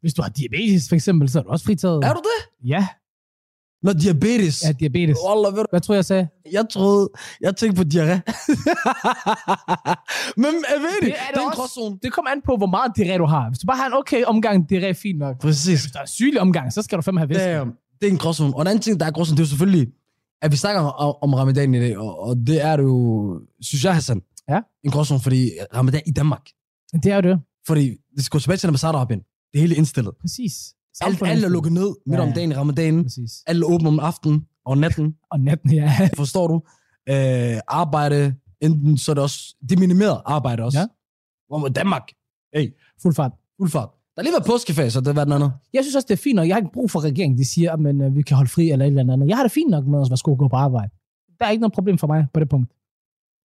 S5: Hvis du har diabetes, for eksempel, så er du også fritaget.
S6: Er du det?
S5: Ja,
S6: Når diabetes.
S5: har diabetes.
S6: Wallah, ved du,
S5: Hvad tror jeg, jeg sagde?
S6: jeg troede, jeg tænkte på diarré. Men jeg ved det,
S5: Det
S6: det
S5: er
S6: er,
S5: det
S6: det er en
S5: også.
S6: gråzone.
S5: Det kommer an på, hvor meget diarré du har. Hvis du bare har en okay omgang diarré, fint nok.
S6: Præcis.
S5: Hvis der er sygelig omgang, så skal du fandme have væske.
S6: Damn. Det er en gråzone. Og en anden ting, der er gråzone, det er jo selvfølgelig, at vi snakker om, om ramadan i dag, og, og det er det jo, synes jeg, Hassan,
S5: Ja.
S6: en gråzone, fordi ramadan i Danmark,
S5: Det er det.
S6: fordi det skal gå tilbage til ambassadorhoppen. Det er hele indstillet.
S5: Præcis.
S6: Alt, alt er lukket ned midt
S5: Ja,
S6: om dagen i ramadanen.
S5: Præcis.
S6: Alt er åbent om aftenen og natten.
S5: Og natten, ja.
S6: Forstår du? Øh, arbejde, enten så er det også, det er minimeret arbejde også.
S5: Ja.
S6: Hvor med Danmark, hey,
S5: Fuld fart.
S6: fuld fart. Der er lige været påskefase, så det var den andet.
S5: Jeg synes også, det er fint nok. Jeg har ikke brug for regeringen, de siger, at men, øh, vi kan holde fri eller et eller andet. Jeg har det fint nok med at være sko gå på arbejde. Der er ikke noget problem for mig på det punkt.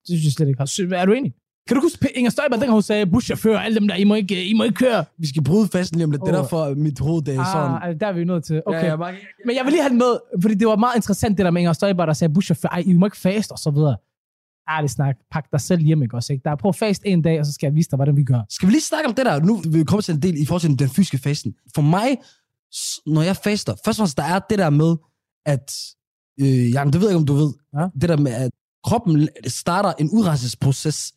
S5: Det synes jeg slet ikke. Er du enig? Kan du huske, Inger Støjberg, dengang hun sagde, buschauffør, alle dem der, I må ikke, I må ikke køre.
S6: Vi skal bryde fasten lige om lidt. Det er derfor, mit hoved det er sådan.
S5: Ah, der er vi nødt til. Okay.
S6: Ja, ja, bare-
S5: Men jeg vil lige have det med, fordi det var meget interessant, det der med Inger Støjberg, der sagde, buschauffør, ej, I må ikke faste, og så videre. Ærligt snak, pak dig selv hjem, ikke også? Ikke? Der er prøv at faste en dag, og så skal jeg vise dig, hvordan vi gør.
S6: Skal vi lige snakke om det der? Nu vil vi komme til en del i forhold til den fysiske fasten. For mig, når jeg faster, først og fremmest, der er det der med, at, øh, Jan, det ved jeg ikke, om du ved,
S5: Ja.
S6: det der med, at kroppen starter en udrensningsproces,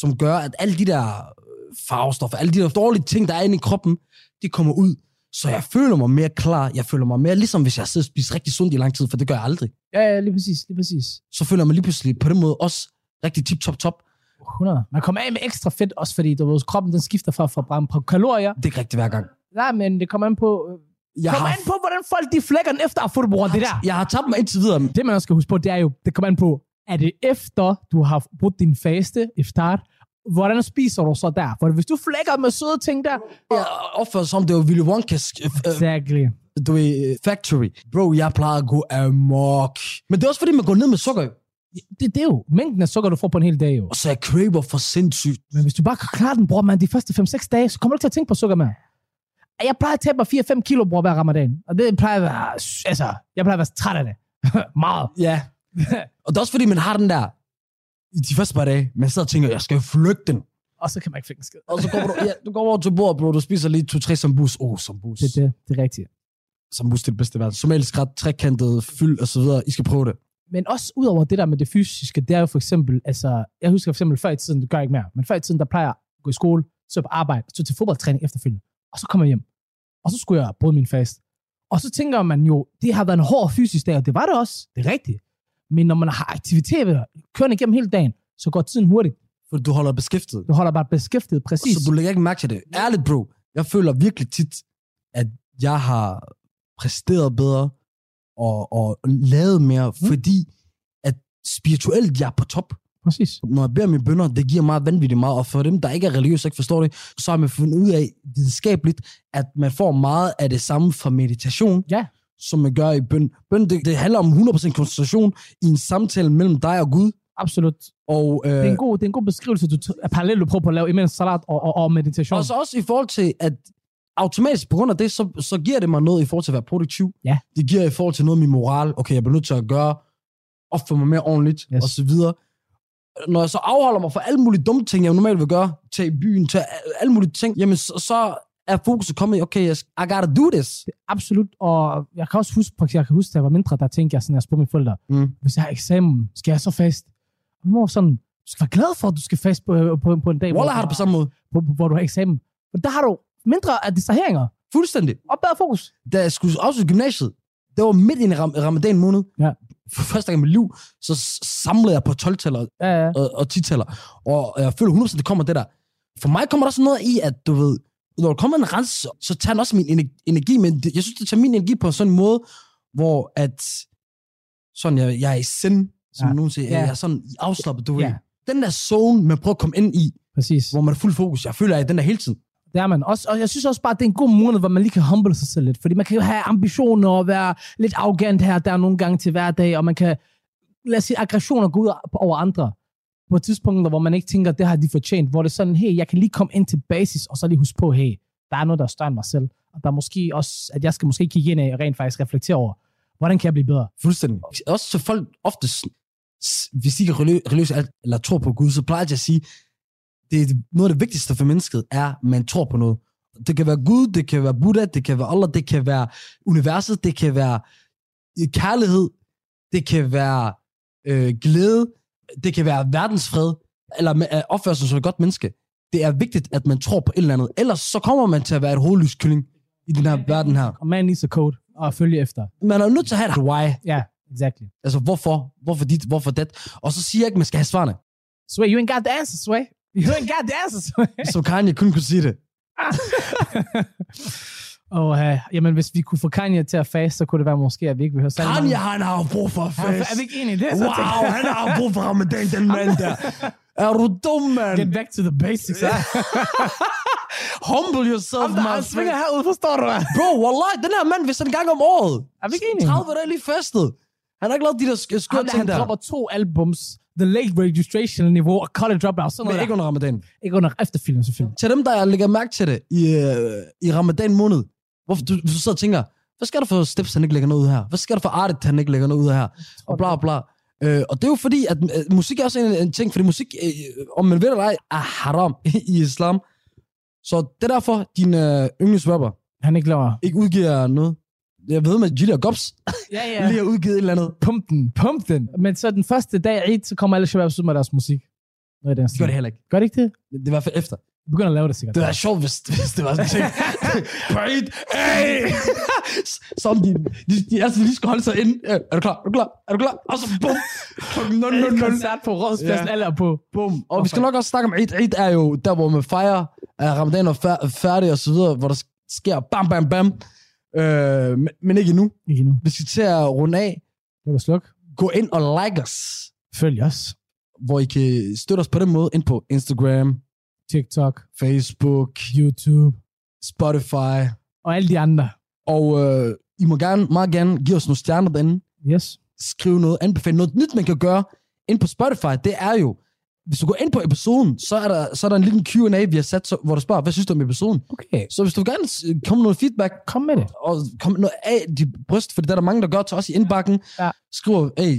S6: som gør, at alle de der øh, farvestoffer, alle de der dårlige ting, der er inde i kroppen, de kommer ud. Så jeg føler mig mere klar. Jeg føler mig mere ligesom, hvis jeg har siddet og spist rigtig sundt i lang tid, for det gør jeg aldrig.
S5: Ja, ja, lige præcis, lige præcis.
S6: Så føler jeg mig lige pludselig på den måde også rigtig tip top top.
S5: 100. Man kommer af med ekstra fedt, også fordi du ved, kroppen den skifter fra at forbrænde på kalorier.
S6: Det er ikke rigtigt hver gang.
S5: Nej, men det kommer an på... øh,
S6: Jeg
S5: kommer
S6: har,
S5: an på, hvordan folk de flækker den efter brugt, det der.
S6: jeg har tabt mig indtil videre.
S5: Det, man også skal huske på, det er jo, det kommer an på, er det efter, du har brugt din faste, iftar, hvordan spiser du så der? For hvis du flækker med søde ting der,
S6: Jeg opfører som, det var Willy Wonka's øh, øh,
S5: exactly.
S6: du ved, øh, factory. Bro, jeg plejer at gå amok. Men det er også fordi, man går ned med sukker.
S5: Det, det er jo mængden af sukker, du får på en hel dag jo.
S6: Og så er craver for sindssygt.
S5: Men hvis du bare kan klare den, bror, man, de første 5-6 dage, så kommer du ikke til at tænke på sukker mere. Jeg plejer at tabe mig 4-5 kilo, bror, hver ramadan. Og det plejer at være, altså, jeg plejer at være træt af det. Meget.
S6: Ja. Og det er også fordi, man har den der, i de første par dage, man sidder og tænker, jeg skal flygte den.
S5: Og så kan man ikke finde skid.
S6: Og så går du, ja, du går over til bordet, bro, du spiser lige to-tre sambus. Åh, oh, sambus.
S5: Det er det, det er rigtigt.
S6: Sambus det er det bedste verden. Somalisk ret, trekantet, fyld og så videre. I skal prøve det.
S5: Men også ud over det der med det fysiske, det er jo for eksempel, altså, jeg husker for eksempel før i tiden, det gør jeg ikke mere, men før i tiden, der plejer jeg at gå i skole, så på arbejde, så til fodboldtræning efterfølgende, og så kommer jeg hjem, og så skulle jeg bryde min fast. Og så tænker man jo, det har været en hård fysisk dag, og det var det også, det er rigtigt. Men når man har aktiviteter kørende igennem hele dagen, så går tiden hurtigt.
S6: For du holder beskæftiget.
S5: Du holder bare beskæftiget præcis.
S6: Så du lægger ikke mærke til det. Ærligt, bro. Jeg føler virkelig tit, at jeg har præsteret bedre og, og lavet mere, mm. fordi at spirituelt jeg er på top.
S5: præcis.
S6: Når jeg beder mine bønder, det giver mig vanvittigt meget. Og for dem, der ikke er religiøse ikke forstår det, så har man fundet ud af videnskabeligt, at man får meget af det samme fra meditation,
S5: Ja.
S6: Som man gør i bøn. Bøn, det, det handler om 100% koncentration i en samtale mellem dig og Gud.
S5: Absolut.
S6: Og, øh,
S5: Det er en god, det er en god beskrivelse, du af parallel, du prøver på at lave imens salat og, og, og meditation.
S6: og så også i forhold til, at automatisk på grund af det, så, så giver det mig noget i forhold til at være produktiv.
S5: Ja.
S6: Det giver i forhold til noget af min moral. Okay, jeg bliver nødt til at gøre, opføre mig mere ordentligt,
S5: Yes.
S6: og så videre. Når jeg så afholder mig fra alle mulige dumme ting, jeg normalt vil gøre, tage i byen, tage alle mulige ting, jamen så, så er fokuset kommet i, okay, jeg, I gotta do this.
S5: Absolut. Og jeg kan også huske, jeg kan huske, da jeg var mindre, der tænkte jeg sådan, jeg spurgte mine forældre,
S6: Mm.
S5: hvis jeg har eksamen, skal jeg så fast? Og mor sådan, du skal være glad for, at du skal fast på, på, på en dag,
S6: Wallah har det på samme måde.
S5: på, hvor du har eksamen. For der har du mindre af distraheringer
S6: Fuldstændig.
S5: og bedre fokus.
S6: Da jeg skulle afslutte gymnasiet, det var midt i ram- ramadan måned.
S5: Ja.
S6: For første gang i mit liv, så samlede jeg på 12-tæller
S5: Ja, ja.
S6: og, og 10-tæller. Og jeg føler 100% det kommer det der. For mig kommer der også noget i, at du ved, når der kommer en rens, så- tager den også min ener- energi, men jeg synes, det tager min energi på en sådan måde, hvor at, sådan, jeg, jeg er i sind, som
S5: Ja.
S6: nogen siger,
S5: Ja.
S6: jeg er sådan afslappet, du ved.
S5: Ja.
S6: Den der zone, man prøver at komme ind i,
S5: Præcis.
S6: hvor man er fuld fokus, jeg føler, at jeg den der hele tiden.
S5: Det er man. Også, og jeg synes også bare, at det er en god måned, hvor man lige kan humble sig selv lidt. Fordi man kan jo have ambitioner og være lidt arrogant her der nogle gange til hverdag, og man kan, lad os sige, aggressioner gå ud over andre på tidspunkter, hvor man ikke tænker, det har de fortjent, hvor det er sådan, hey, jeg kan lige komme ind til basis, og så lige huske på, hey, der er noget, der er større end mig selv. Og der er måske også, at jeg skal måske kigge ind og rent faktisk reflektere over, hvordan kan jeg blive bedre?
S6: Fuldstændig. Også så folk ofte, hvis de ikke er religiøse alt- eller tror på Gud, så plejer jeg at sige, det er noget af det vigtigste for mennesket, er, at man tror på noget. Det kan være Gud, det kan være Buddha, det kan være Allah, det kan være universet, det kan være øh, kærlighed, det kan være øh, glæde, det kan være verdensfred, eller at sig som et godt menneske. Det er vigtigt, at man tror på et eller andet. Ellers så kommer man til at være et hovedløs kylling i den her verden her.
S5: Og man needs a code og følge efter.
S6: Man er nødt til at have et why.
S5: Ja, exactly.
S6: Altså, hvorfor? Hvorfor dit? Hvorfor det? Og så siger jeg ikke, at man skal have svarene.
S5: Sway, you ain't got the answers, Sway. You ain't got the answers, Sway.
S6: Så Kanye kun kunne sige det.
S5: Og uh, jamen, hvis vi kunne få Kanye til at faste, så kunne det være måske, at vi ikke vil høre særlig
S6: Kanye, han har brug for
S5: Er,
S6: fest.
S5: er vi ikke enige i det? Så
S6: Wow, han har brug for ramadan, den mand der. Er du dum, mand?
S5: Get back to the basics, ja.
S6: Humble yourself, my
S5: han svinger
S6: friend.
S5: herud, forstår du hvad?
S6: Bro, wallah, den her mand, hvis han gang om året.
S5: Er vi ikke enige?
S6: 30 dage lige festet. Han har ikke lavet de der skøre
S5: der,
S6: ting
S5: han
S6: der.
S5: dropper to albums, The Late Registration niveau og College Dropout, sådan
S6: Men
S5: noget
S6: ikke
S5: der.
S6: under ramadan.
S5: Ikke under efterfilmen, selvfølgelig.
S6: Til dem, der lægger mærke til det i, øh, i ramadan måned. Hvorfor du, du sidder og tænker, hvad skal der for Steps, han ikke lægger noget ud her? Hvad skal der for Artet, han ikke lægger noget ud her? Og bla bla. Øh, og det er jo fordi, at øh, musik er også en, en ting, fordi musik, øh, om man ved eller ej, er haram i islam. Så det er derfor, din øh, yndlingsrapper
S5: Han ikke laver...
S6: ikke udgiver noget. Jeg ved med Julia Gops
S5: Ja,
S6: ja. lige har udgivet et eller andet.
S5: Pump den, pump den. Men så den første dag Eid, så kommer alle shababs ud med deres musik. Noget i den
S6: Det gør det heller ikke.
S5: Gør det ikke det?
S6: Det i hvert fald efter.
S5: De begynder at lave det sikkert.
S6: Det var sjovt, hvis, hvis det var sådan en ting. Breed, hey! Som de, de, de, altså, de skal holde sig inde. Øh, Er du klar? Er du klar? Er du klar? Og så bum! Klokken 0, 0, 0.
S5: koncert på Rådspladsen,
S6: Ja.
S5: alle er på.
S6: Bum. Og vi skal nok også snakke om Eid. Eid er jo der, hvor man fejrer, at ramadan er fær- færdig og så videre, hvor der sker bam, bam, bam. Øh, men, men ikke endnu.
S5: Ikke nu.
S6: Vi skal til at runde af.
S5: Det var sluk.
S6: Gå ind og like os,
S5: Følg os.
S6: hvor I kan støtte os på den måde ind på Instagram,
S5: TikTok,
S6: Facebook,
S5: YouTube
S6: Spotify.
S5: og alle de andre.
S6: Og øh, I må gerne, meget gerne give os nogle stjerner derinde.
S5: Yes.
S6: Skrive noget, anbefale noget nyt, man kan gøre ind på Spotify. Det er jo, hvis du går ind på episoden, så er der, så er der en lille Q&A, vi har sat, så, hvor du spørger, hvad synes du om episoden?
S5: Okay.
S6: Så hvis du gerne s- komme med noget feedback,
S5: Kom med det.
S6: og komme noget af dit bryst, for det er der mange, der gør til os i indbakken,
S5: Ja.
S6: skriver, hey,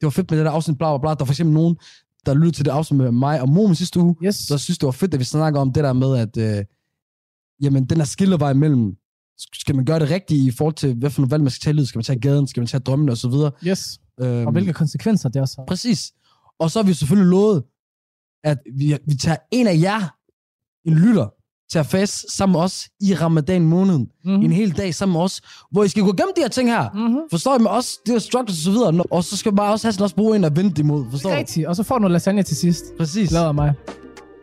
S6: det var fedt med det der afsnit, bla bla bla. Der er for eksempel nogen, der lyttede til det afsnit med mig og Momen sidste uge,
S5: Yes.
S6: så synes, det var fedt, at vi snakker om det der med, at øh, jamen, den her skillevej mellem, skal man gøre det rigtige i forhold til, hvad for nogle valg man skal tage i? Skal man tage gaden? Skal man tage drømmen? Og så videre.
S5: Yes.
S6: Øhm,
S5: Og hvilke konsekvenser det også har.
S6: Præcis. Og så har vi selvfølgelig lovet, at vi, vi tager en af jer, en lytter, til at fast sammen med os i ramadan måneden.
S5: Mm-hmm.
S6: En hel dag sammen med os, hvor I skal gå gennem de her ting her.
S5: Mm-hmm.
S6: Forstår I med os? Det er struggles og så videre. Og så skal bare også have sådan også bruge en at vente imod. Forstår du?
S5: Rigtigt. Og så får du noget lasagne til sidst.
S6: Præcis.
S5: Lader mig.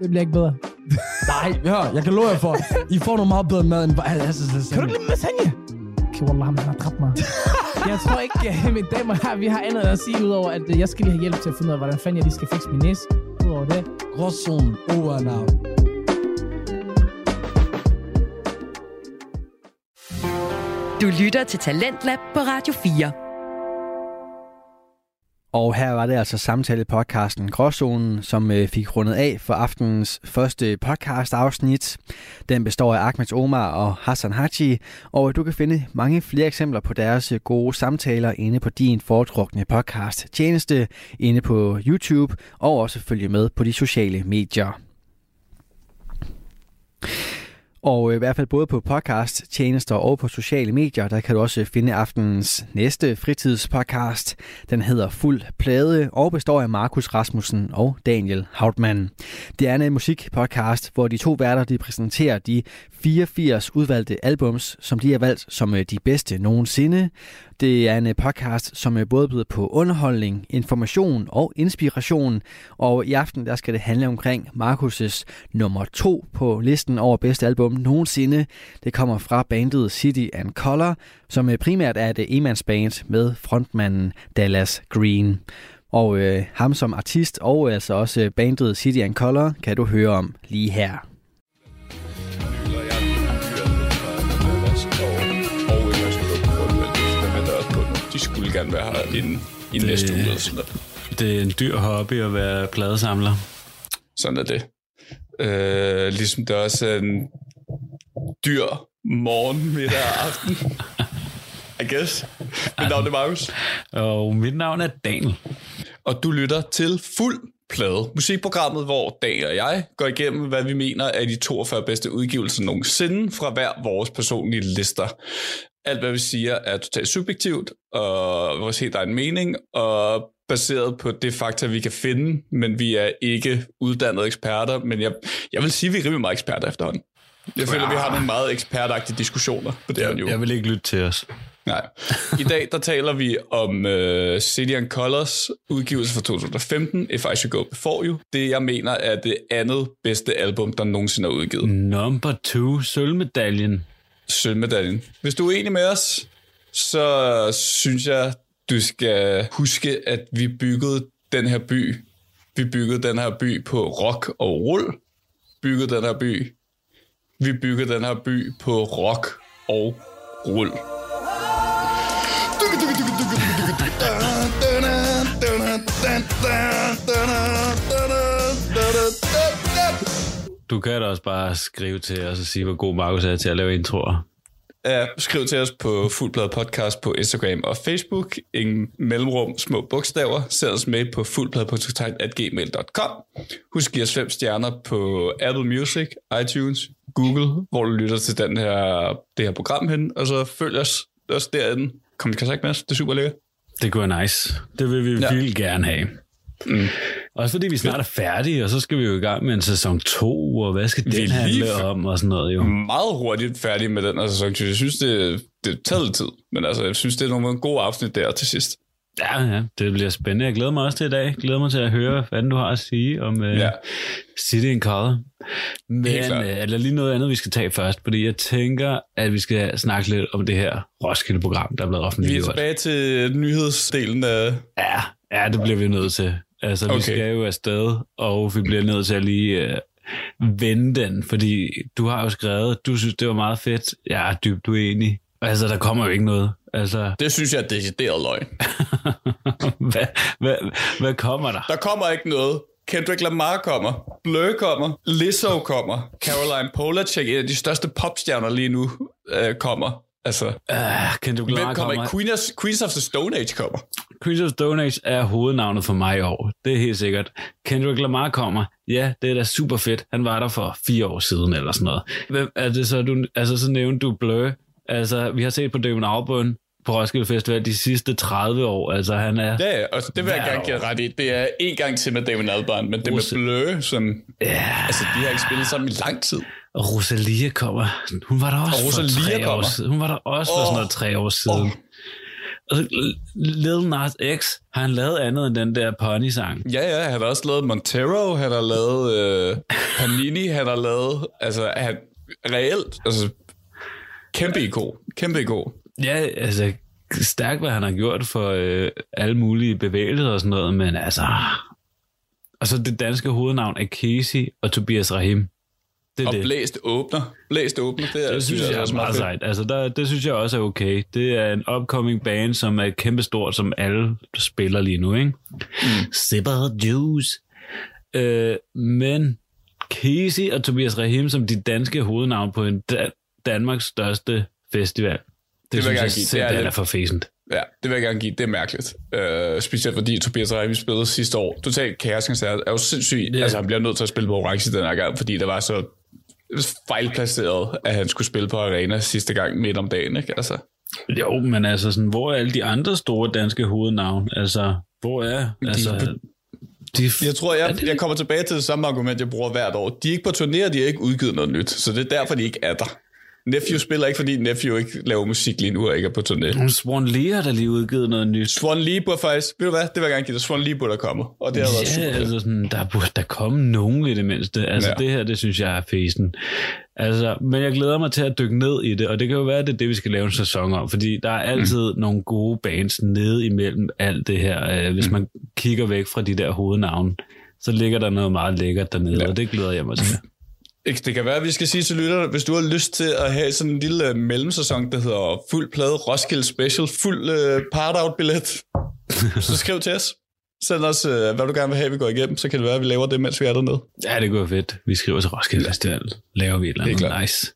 S5: Det bliver ikke bedre.
S6: Nej, hør, jeg kan love jer for, I får noget meget bedre mad end bare Hasses
S5: Kan du
S6: lasagne.
S5: ikke lide lasagne? Okay, wallah, man har dræbt mig. jeg tror ikke, uh, mine damer her, vi har andet at sige, udover at uh, jeg skal lige have hjælp til at finde ud af, hvordan fanden jeg lige skal fikse min næse. Udover det.
S6: Gråzonen over and out.
S4: Du lytter til Talentlab på Radio 4.
S1: Og her var det altså samtale-podcasten Gråzonen, som øh, fik rundet af for aftenens første podcast-afsnit. Den består af Ahmed Omar og Hassan Haji, og du kan finde mange flere eksempler på deres øh, gode samtaler inde på din foretrukne podcast-tjeneste, inde på YouTube, og også følge med på de sociale medier. Og øh, i hvert fald både på podcast, tjenester og på sociale medier, der kan du også øh, finde aftenens næste fritidspodcast. Den hedder Fuld Plade og består af Markus Rasmussen og Daniel Hautmann. Det er en øh, musikpodcast, hvor de to værter de præsenterer de 84 udvalgte albums, som de har valgt som øh, de bedste nogensinde. Det er en øh, podcast, som øh, både byder på underholdning, information og inspiration. Og i aften der skal det handle omkring Markus' nummer to på listen over bedste album nogensinde. Det kommer fra bandet City and Color, som primært er et emandsband med frontmanden Dallas Green. Og øh, ham som artist og altså også bandet City and Color kan du høre om lige her.
S2: Skulle gerne være her inden, inden næste uge. Eller sådan noget.
S3: Det er en dyr hobby at være pladesamler.
S2: Sådan er det. Øh, ligesom det også er en dyr morgen, middag og aften. I guess. Mit navn er Markus.
S3: Og mit navn er Daniel.
S2: Og du lytter til Fuld Plade, musikprogrammet, hvor Daniel og jeg går igennem, hvad vi mener er de 42 bedste udgivelser nogensinde fra hver vores personlige lister. Alt, hvad vi siger, er totalt subjektivt, og vores helt egen mening, og baseret på det fakta, vi kan finde, men vi er ikke uddannede eksperter, men jeg, jeg vil sige, at vi er rimelig meget eksperter efterhånden. Jeg føler, vi har nogle meget ekspertagtige diskussioner på det her niveau.
S3: Jeg vil ikke lytte til os.
S2: Nej. I dag, der taler vi om uh, City and Colors udgivelse fra 2015, If I Should Go Before You. Det, jeg mener, er det andet bedste album, der nogensinde er udgivet.
S3: Number two, sølvmedaljen.
S2: Sølvmedaljen. Hvis du er enig med os, så synes jeg, du skal huske, at vi byggede den her by. Vi byggede den her by på rock og rull. Byggede den her by. Vi byggede den her by på rock og rull.
S3: Du kan da også bare skrive til os og sige, hvor god Markus er til at lave introer.
S2: Ja, skriv til os på Fuldblad Podcast på Instagram og Facebook. Ingen mellemrum, små bogstaver. Send os mail på fuldbladpodcast.gmail.com. Husk at give os fem stjerner på Apple Music, iTunes, Google, hvor du lytter til den her, det her program hen, og så følg os også derinde. Kom i kontakt med os, det er super lækkert.
S3: Det kunne være nice. Det vil vi
S2: ja.
S3: virkelig gerne have.
S2: Mm.
S3: Også fordi vi snart er færdige, og så skal vi jo i gang med en sæson 2, og hvad skal
S2: Vi
S3: den
S2: lige
S3: handle om, og sådan noget jo.
S2: Meget hurtigt færdig med den her sæson. så Jeg synes, det, det tager lidt tid, men altså, jeg synes, det er nogle gode afsnit der til sidst.
S3: Ja, ja, det bliver spændende. Jeg glæder mig også til i dag. Jeg glæder mig til at høre, hvad du har at sige om uh,
S2: Ja.
S3: City in Color. Men uh, er der lige noget andet, vi skal tage først? Fordi jeg tænker, at vi skal snakke lidt om det her Roskilde-program, der er blevet
S2: Vi er
S3: offentliggjort.
S2: tilbage til nyhedsdelen af...
S3: Ja, ja, det bliver vi nødt til. Altså, okay. vi skal jo afsted, og vi bliver nødt til at lige øh, vende den, fordi du har jo skrevet, du synes, det var meget fedt. Jeg er dybt uenig. Altså, der kommer jo ikke noget. Altså,
S2: Det synes jeg er decideret løgn.
S3: hvad, hvad, hvad kommer der?
S2: Der kommer ikke noget. Kendrick Lamar kommer. Blur kommer. Lizzo kommer. Caroline Polachek, en af de største popstjerner lige nu, øh, kommer. Altså,
S3: Uh, kan du
S2: hvem kommer
S3: kommer?
S2: Queen of, Queens of the Stone Age kommer.
S3: Queens of Stone Age er hovednavnet for mig i år. Det er helt sikkert. Kendrick Lamar kommer. Ja, det er da super fedt. Han var der for fire år siden eller sådan noget. Hvem er det så, du, altså så nævnte du Blur. Altså, vi har set på Damon Albarn på Roskilde Festival de sidste 30 år. Altså, han er...
S2: Ja, og det vil jeg gerne give ret i. Det er en gang til med Damon Albarn, men det
S3: Rose-
S2: med Blur, som...
S3: Ja,
S2: Altså, de har ikke spillet sammen i lang tid.
S3: Og Rosalia kommer. Hun var der også
S2: Og Rosalia
S3: for tre år
S2: kommer.
S3: siden. Hun var der også for
S2: Åh.
S3: sådan noget tre år siden. Og så Lil Nas X, har han lavet andet end den der pony-sang?
S2: Ja, ja, han har også lavet Montero, han har lavet øh, Panini, han har lavet... Altså, han, reelt, altså... Kæmpe ikon. Kæmpe ikon.
S3: Ja, altså stærkt, hvad han har gjort for øh, alle mulige bevægelser og sådan noget, men altså... Og så det danske hovednavn er Casey og Tobias Rahim. Det er
S2: Og
S3: det.
S2: blæst åbner. Blæst åbner, det, er,
S3: Det synes jeg er
S2: også
S3: meget
S2: fedt.
S3: sejt. Altså, der, det synes jeg også er okay. Det er en upcoming band, som er kæmpestort, som alle spiller lige nu, ikke? Mm. Juice. Øh, men Casey og Tobias Rahim som de danske hovednavn på en da- Danmarks største festival. Det,
S2: jeg
S3: synes jeg.
S2: Det
S3: selv,
S2: er
S3: det er,
S2: lidt-
S3: for fæsent.
S2: Ja, det vil jeg gerne give. Det er mærkeligt. Uh, specielt fordi Tobias Reimi spillede sidste år. Totalt kaoskoncert. Er jo sindssygt.
S3: Ja.
S2: Altså, han bliver nødt til at spille på Orange den her gang, fordi det var så fejlplaceret, at han skulle spille på Arena sidste gang midt om dagen. Ikke? Altså,
S3: Jo, men altså, sådan, hvor er alle de andre store danske hovednavn? Altså, hvor er... Altså, de,
S2: jeg tror, jeg,
S3: det-
S2: jeg kommer tilbage til det samme argument, jeg bruger hvert år. De er ikke på turné, de har ikke udgivet noget nyt. Så det er derfor, de ikke er der. Nephew spiller ikke, fordi Nephew ikke laver musik lige nu og ikke er på turné.
S3: Swan Lee har da lige udgivet noget nyt.
S2: Swan Lee burde faktisk... Ved du hvad? Det vil jeg gerne give dig. Swan Lee burde der komme. Og det har været
S3: Ja,
S2: super. fedt.
S3: altså sådan, der burde der komme nogen i det mindste. Altså
S2: Ja.
S3: det her, det synes jeg er fesen. Altså, men jeg glæder mig til at dykke ned i det, og det kan jo være, at det er det, vi skal lave en sæson om, fordi der er altid mm. nogle gode bands nede imellem alt det her. Øh, hvis man kigger væk fra de der hovednavne, så ligger der noget meget lækkert dernede,
S2: ja.
S3: og det glæder jeg mig til.
S2: Det kan være, at vi skal sige til lytterne, hvis du har lyst til at have sådan en lille øh, mellemsæson, der hedder fuld plade Roskilde Special, fuld øh, part-out-billet, så skriv til os. Send os, øh, hvad du gerne vil have, vi går igennem, så kan det være, at vi laver det, mens vi er dernede.
S3: Ja, det går fedt. Vi skriver til Roskilde Festival. Laver vi et eller andet
S2: klart.
S3: nice.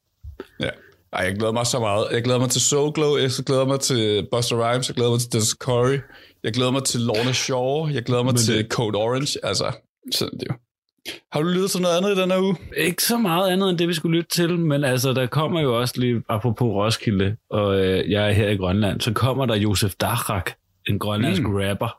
S2: Ja. Ej, jeg glæder mig så meget. Jeg glæder mig til Soul Glow, jeg glæder mig til Buster Rhymes, jeg glæder mig til Dennis Corey, jeg glæder mig til Lorna Shaw, jeg glæder mig
S3: Men
S2: til
S3: det-
S2: Code Orange. Altså, sådan det jo. Har du lyttet til noget andet i den her uge?
S3: Ikke så meget andet end det, vi skulle lytte til, men altså, der kommer jo også lige, apropos Roskilde, og øh, jeg er her i Grønland, så kommer der Josef Dachrak, en grønlandsk Mm. rapper,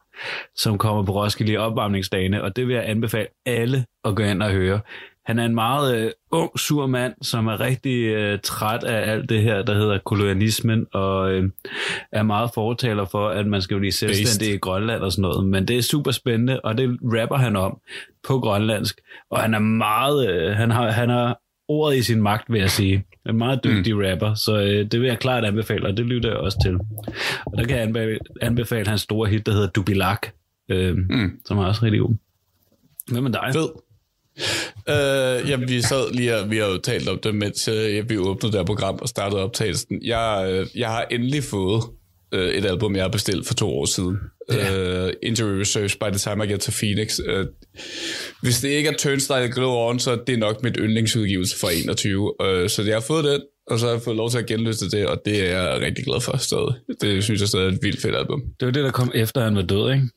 S3: som kommer på Roskilde i opvarmningsdagene, og det vil jeg anbefale alle at gå ind og høre. Han er en meget øh, ung, sur mand, som er rigtig øh, træt af alt det her, der hedder kolonialismen, og øh, er meget fortaler for, at man skal blive selvstændig i Grønland og sådan noget. Men det er super spændende, og det rapper han om på grønlandsk. Og han er meget, øh, han har, han har ordet i sin magt, vil jeg sige. En meget dygtig mm. rapper, så øh, det vil jeg klart anbefale, og det lytter jeg også til. Og der kan jeg anbefale, anbefale hans store hit, der hedder Dubilak, øh, mm. som er også rigtig god. Hvad med dig?
S2: Fed. Øh, jamen, vi sad lige og vi har jo talt om det, mens øh, vi åbnede det her program og startede optagelsen. Jeg, øh, jeg har endelig fået øh, et album, jeg har bestilt for to år siden. Ja. Uh, Injury Research by the time I get to Phoenix. Uh, hvis det ikke er Turnstile Glow On, så er det nok mit yndlingsudgivelse fra 21. Uh, så jeg har fået den, og så har jeg fået lov til at genlyste det, og det er jeg rigtig glad for stadig. Det synes jeg stadig er et vildt fedt album.
S3: Det var det, der kom efter, han var død, ikke?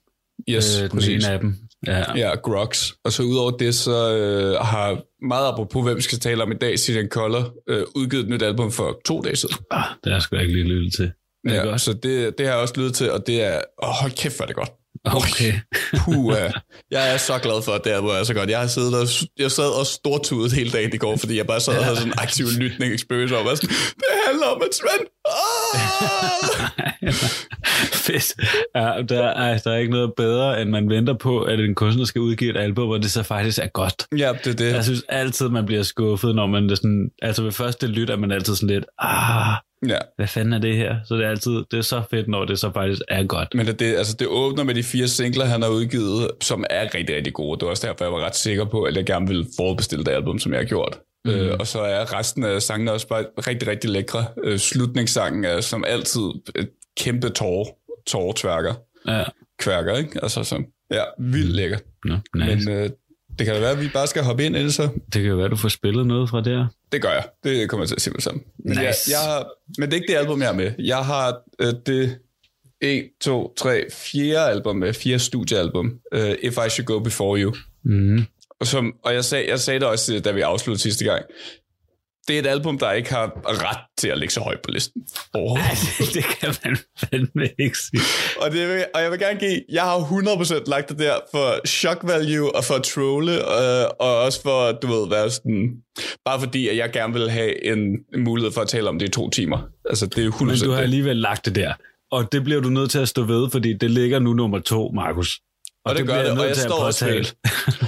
S2: Yes,
S3: øh, den
S2: præcis.
S3: ene af dem. Ja.
S2: Ja, Grox. Og så udover det, så øh, har meget apropos, hvem vi skal tale om i dag, Sidian Collar, øh, udgivet et nyt album for to dage siden.
S3: Ah, det har jeg sgu ikke lige lyttet til. Det
S2: Ja,
S3: godt.
S2: så det, det har jeg også lyttet til, og det er... Åh, hold kæft, hvor er det godt.
S3: Okay.
S2: Puh, jeg er så glad for, at det er så godt. Jeg har siddet og, jeg sad og stortudet hele dagen i går, fordi jeg bare sad og havde sådan en aktiv lytning experience om, sådan, det handler om et Svend. Ah!
S3: Fedt. Ja, der, er, der er ikke noget bedre, end man venter på, at en kunstner skal udgive et album, hvor det så faktisk er godt.
S2: ja, det er det.
S3: Jeg synes altid, man bliver skuffet, når man er sådan... Altså ved første lyt er man altid sådan lidt... Ah,
S2: Ja.
S3: hvad fanden er det her? Så det er altid... Det er så fedt, når det så faktisk er godt.
S2: Men det, det, altså, det åbner med de fire singler, han har udgivet, som er rigtig, rigtig gode. Det var også derfor, jeg var ret sikker på, at jeg gerne ville forudbestille det album, som jeg har gjort. Mm. Øh, og så er resten af sangene også bare rigtig, rigtig lækre. Øh, slutningssangen er som altid et kæmpe tår, tårtværker.
S3: Ja.
S2: Kværker, ikke? Altså, så, ja, vildt lækker.
S3: Nå, nice.
S2: Men øh, det kan da være, at vi bare skal hoppe ind det så.
S3: Det kan jo være, du får spillet noget fra der.
S2: Det gør jeg. Det kommer jeg til at sige med sammen. Men,
S3: Nice.
S2: jeg, jeg har, men det er ikke det album, jeg er med. Jeg har øh, det 1, 2, 3, 4 album med. Fire studiealbum. Uh, If I Should Go Before You.
S3: Mm.
S2: Og, som, og jeg, sag, jeg sagde det også, da vi afsluttede sidste gang. Det er et album, der ikke har ret til at ligge så højt på listen. Oh.
S3: det kan man fandme ikke sige.
S2: Og, det vil, og jeg vil gerne give, jeg har 100% lagt det der for shock value og for at trolle, øh, og også for, du ved, være sådan, bare fordi, at jeg gerne vil have en, en mulighed for at tale om det i to timer. Altså, det er 100%
S3: Men du har alligevel lagt det der. Og det bliver du nødt til at stå ved, fordi det ligger nu nummer to, Markus.
S2: Og det gør
S3: bliver
S2: det, og jeg står også ved det.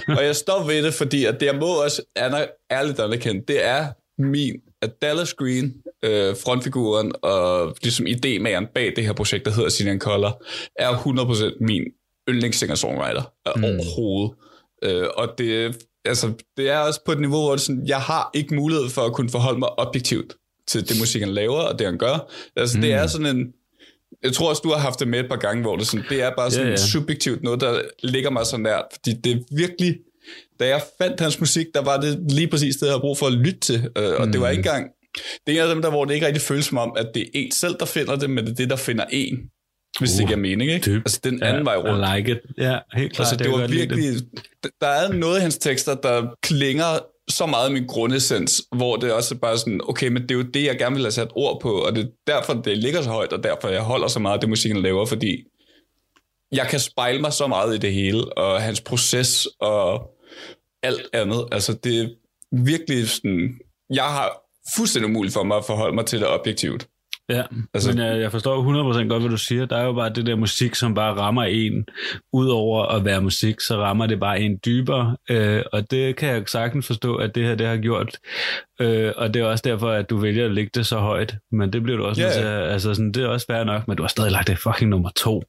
S2: Og jeg står ved det, fordi at det, jeg må også aner, ærligt anerkende, det er min, at Dallas Green, øh, frontfiguren og ligesom idémageren bag det her projekt, der hedder Sinan Collar, er 100% min yndlingssinger-songwriter mm. overhovedet. Øh, og det altså, det er også på et niveau, hvor det sådan, jeg har ikke mulighed for at kunne forholde mig objektivt til det musik, han laver, og det, han gør. Altså, mm. det er sådan en... Jeg tror også, du har haft det med et par gange, hvor det, sådan, det er bare sådan
S3: Ja,
S2: ja,
S3: ja.
S2: ja. subjektivt noget, der ligger mig så nært. Fordi det er virkelig... Da jeg fandt hans musik, der var det lige præcis det, jeg havde brug for at lytte til. Øh, og mm. det var ikke engang... Det er en af dem, der, hvor det ikke rigtig føles som om, at det er en selv, der finder det, men det er det, der finder en. Hvis uh, det giver mening, ikke?
S3: dybt.
S2: Altså den anden vej rundt.
S3: I like it. Ja, helt klart.
S2: Altså, det
S3: Jeg
S2: var virkelig... Der er noget af hans tekster, der klinger så meget af min grundessens, hvor det også er bare sådan, okay, men det er jo det, jeg gerne vil have sat ord på, og det er derfor, det ligger så højt, og derfor jeg holder så meget af det, musikken laver, fordi jeg kan spejle mig så meget i det hele, og hans proces, og alt andet. Altså, det er virkelig sådan... Jeg har fuldstændig umuligt for mig at forholde mig til det objektivt.
S3: Ja,
S2: Altså-
S3: men jeg, jeg forstår 100% godt, hvad du siger. Der er jo bare det der musik, som bare rammer en. Udover at være musik, så rammer det bare en dybere. Øh, og det kan jeg sagtens forstå, at det her det har gjort. Øh, og det er også derfor, at du vælger at lægge det så højt. Men det bliver du også
S2: Ja,
S3: nødt til. Altså, sådan, det er også fair nok, men du har stadig lagt det fucking nummer to.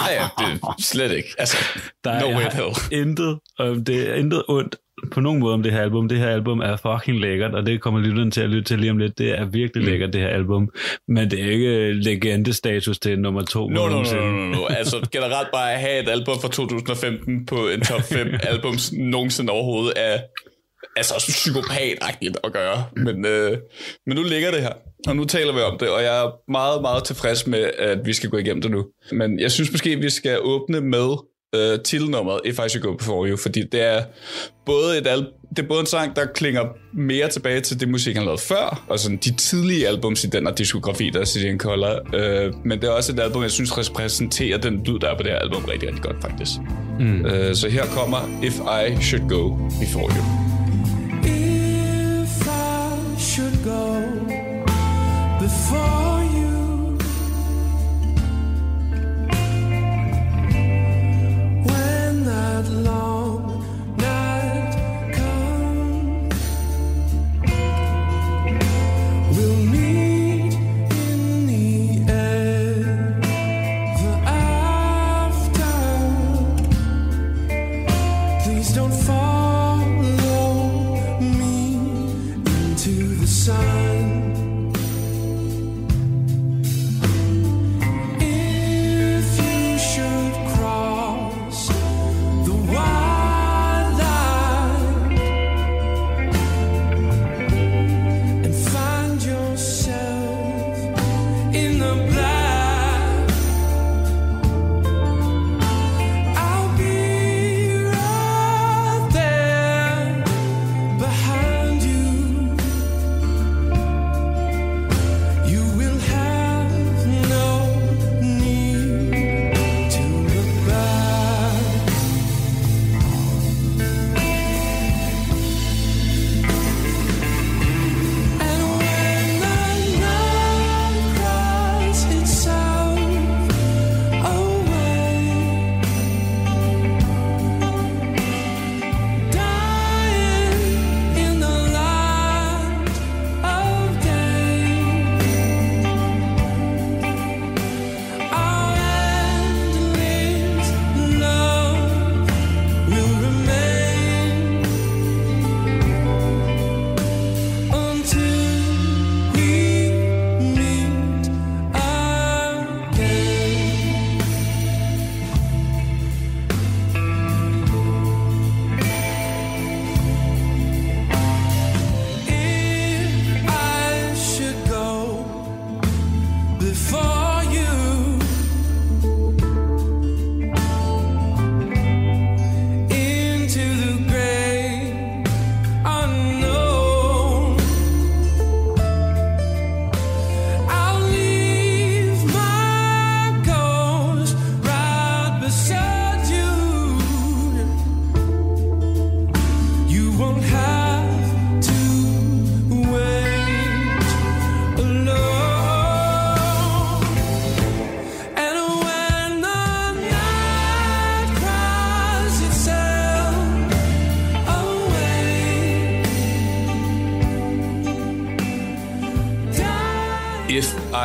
S2: Nej, det er slet ikke. Altså,
S3: Der
S2: no
S3: er
S2: way in hell.
S3: intet, og det er intet ondt på nogen måde om det her album. Det her album er fucking lækkert, og det kommer lytteren til at lytte til lige om lidt. Det er virkelig
S2: Mm.
S3: lækkert, det her album. Men det er ikke legendestatus til nummer to.
S2: No, no, no. Altså generelt bare at have et album fra 2015 på en top 5 albums nogensinde overhovedet er altså psykopatagtigt at gøre. Men, øh, men nu ligger det her, og nu taler vi om det, og jeg er meget, meget tilfreds med, at vi skal gå igennem det nu. Men jeg synes måske, vi skal åbne med øh, titelnummeret If I Should Go Before You, fordi det er både et al- det er både en sang, der klinger mere tilbage til det musik, han lavede før, og sådan de tidlige albums i den her diskografi, der er City Color, øh, men det er også et album, jeg synes repræsenterer den lyd, der er på det her album rigtig, rigtig godt faktisk. Mm. Øh, så her kommer If I Should Go Before You.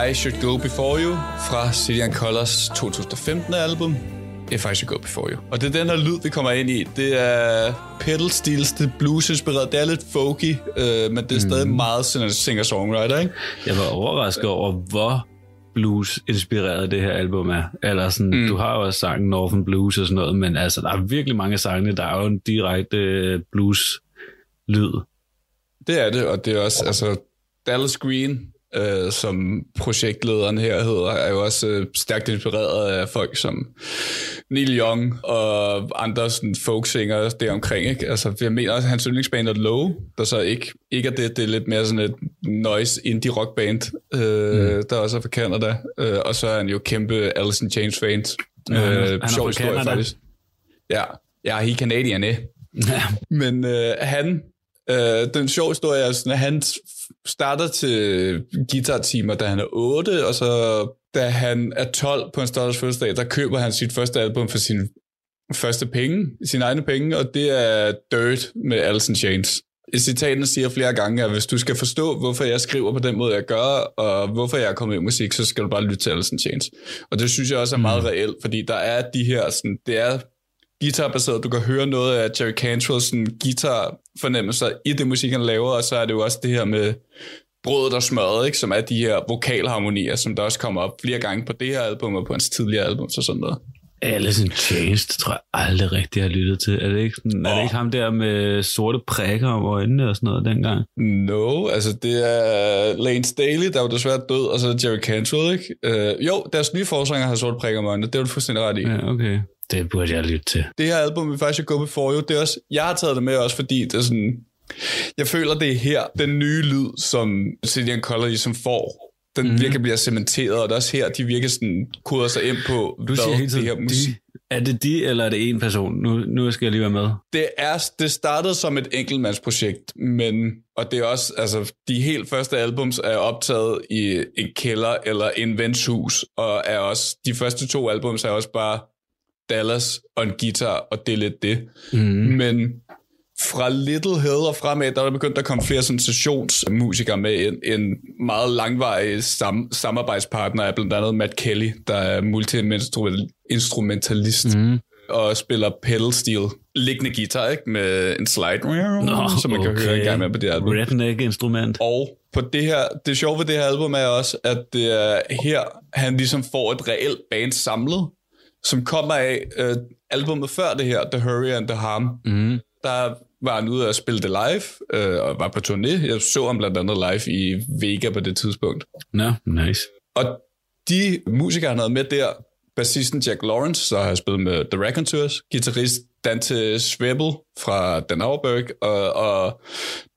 S7: I Should Go Before You
S2: fra City Colors 2015 album. If I Should Go Before You. Og det er den her lyd, vi kommer ind i. Det er pedal steels, det er blues-inspireret. Det er lidt folky, øh, men det er stadig meget sådan en singer-songwriter, ikke?
S3: Jeg var overrasket over, hvor blues-inspireret det her album er. Eller sådan, mm. du har jo også sangen Northern Blues og sådan noget, men altså, der er virkelig mange sange, der er jo en direkte øh, blues-lyd.
S2: Det er det, og det er også, altså, Dallas Green, øh, som projektlederen her hedder, er jo også øh, stærkt inspireret af folk som Neil Young og andre sådan folksinger deromkring. Ikke? Altså, jeg mener også, at hans yndlingsband er Low, der så ikke, ikke er det, det er lidt mere sådan et noise indie rockband, øh, mm. der også er fra Canada. Øh, og så er han jo kæmpe Alice in Chains fans.
S3: er-
S2: Øh,
S3: han er
S2: sjov historie, faktisk. Ja, ja, he Canadian, eh?
S3: Ja.
S2: Men øh, han, øh, den sjove historie er sådan, at han starter til guitar-timer, da han er 8, og så da han er 12 på en større fødselsdag, der køber han sit første album for sin første penge, sine egne penge, og det er Dirt med Alice in Chains. I citaten siger flere gange, at hvis du skal forstå, hvorfor jeg skriver på den måde, jeg gør, og hvorfor jeg er kommet i musik, så skal du bare lytte til Alice in Chains. Og det synes jeg også er meget reelt, fordi der er de her, sådan, det er guitarbaseret. Du kan høre noget af Jerry Cantrells guitar-fornemmelser i det musik, han laver, og så er det jo også det her med brødet og smøret, ikke? som er de her vokalharmonier, som der også kommer op flere gange på det her album og på hans tidligere album og sådan noget.
S3: Alice in Chains, det tror jeg aldrig rigtigt, jeg har lyttet til. Er det ikke, sådan, er det ikke ham der med sorte prikker om øjnene og sådan noget dengang?
S2: No, altså det er Lane Staley, der er jo desværre død, og så er Jerry Cantrell, ikke? Øh, jo, deres nye forsanger har sort prikker om øjnene, det er du fuldstændig ret i.
S3: Ja, okay. Det burde jeg lytte til.
S2: det her album, vi faktisk gå before you, det er også, jeg har taget det med også, fordi det er sådan, jeg føler, det er her, den nye lyd, som City and Color ligesom får, den mm. virkelig bliver cementeret, og det er også her, de virkelig sådan koder sig ind på,
S3: Du siger hele
S2: det
S3: tiden,
S2: her musik.
S3: de, er det de, eller er det en person? Nu, nu skal jeg lige være med.
S2: Det, er, det startede som et enkeltmandsprojekt, men, og det er også, altså, de helt første albums er optaget i en kælder eller en vens hus, og er også, de første to albums er også bare Dallas og en guitar, og det er lidt det.
S3: Mm.
S2: Men fra Little Hill og fremad, der er der begyndt at komme flere sådan sessionsmusikere med ind. En meget langvarig sam- samarbejdspartner er blandt andet Matt Kelly, der er multi-instrumentalist
S3: Mm.
S2: og spiller pedal steel. Liggende guitar, ikke? Med en slide,
S3: Nå,
S2: som man kan
S3: okay.
S2: høre en gang med på det album.
S3: Redneck-instrument.
S2: Og på det her, det sjove ved det her album er også, at det er her, han ligesom får et reelt band samlet, som kommer af øh, albumet før det her, The Hurry and the Harm.
S3: Mm.
S2: Der var han ude og spille det live, øh, og var på turné. Jeg så ham blandt andet live i Vega på det tidspunkt.
S3: Nå, nice.
S2: Og de musikere, han havde med der, bassisten Jack Lawrence, så har spillet med The Raconteurs, guitarist Dante Schwebel fra Dan Auerberg, og, og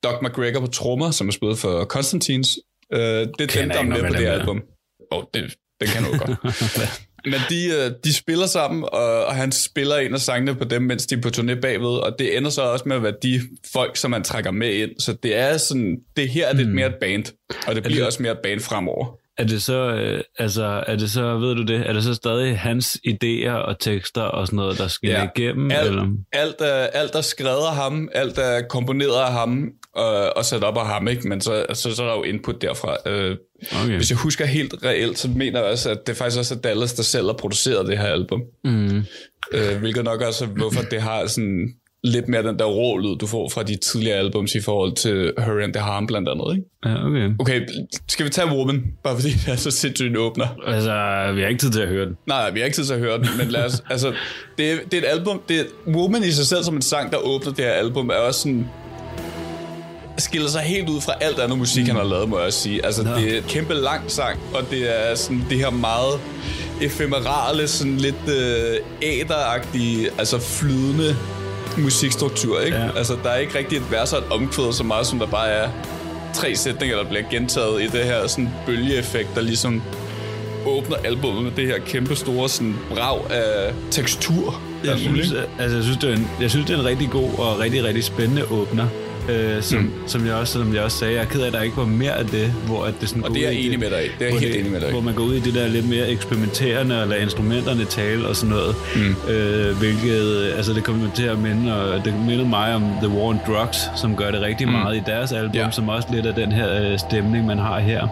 S2: Doc McGregor på trommer, som har spillet for Constantines. Øh, det er dem, der er med på det album. Oh, det, den kan du godt. Men de, øh, de spiller sammen, og, og han spiller en af sangene på dem, mens de er på turné bagved, og det ender så også med at være de folk, som man trækker med ind. Så det er sådan, det her er lidt mere et band, og det bliver
S3: det-
S2: også mere et band fremover.
S3: Er det så, øh, altså, er det så, ved du det, er det så stadig hans idéer og tekster og sådan noget, der skal
S2: Ja.
S3: ja. igennem?
S2: Alt,
S3: eller?
S2: alt, er, alt er skrevet af ham, alt er komponeret af ham, og, og sat op af ham, ikke? men så, så, så er der jo input derfra. Øh,
S3: Okay.
S2: Hvis jeg husker helt reelt, så mener jeg også, at det faktisk også er Dallas, der selv har produceret det her album.
S3: Mm.
S2: Øh, hvilket nok også er, hvorfor det har sådan lidt mere den der rå lyd, du får fra de tidligere albums i forhold til Hurry and the Harm blandt andet. Ikke?
S3: Ja, okay.
S2: Okay, skal vi tage Woman? Bare fordi det er så sindssygt åbner.
S3: Altså, vi har ikke tid til at høre den.
S2: Nej, vi har ikke tid til at høre den, men lad os, altså, det, er, det er et album, det er, Woman i sig selv som en sang, der åbner det her album, er også sådan, skiller sig helt ud fra alt andet musik, han har lavet, må jeg også sige. Altså,
S3: Nå.
S2: det er et kæmpe lang sang, og det er sådan det her meget ephemerale, sådan lidt øh, æderagtige, altså flydende musikstruktur, ikke?
S3: Ja.
S2: Altså, der er ikke rigtig et vers og et omkvæd så meget, som der bare er tre sætninger, der bliver gentaget i det her sådan bølgeeffekt, der ligesom åbner albumet med det her kæmpe store sådan brag af tekstur.
S3: Jeg synes, altså, jeg, synes, det er en, jeg synes, det er en rigtig god og rigtig, rigtig spændende åbner.
S8: Øh, som, mm. som, jeg også, som jeg også sagde, jeg er ked af, at der ikke var mere af det, hvor at det sådan
S2: Og det er jeg enig med dig. Det er helt enig med dig.
S8: Hvor man går ud i det der lidt mere eksperimenterende, og lader instrumenterne tale og sådan noget. Mm. Øh, hvilket, altså det kommer til at minde, og det minder mig om The War on Drugs, som gør det rigtig mm. meget i deres album,
S2: Ja.
S8: ja. som også lidt af den her øh, stemning, man har her.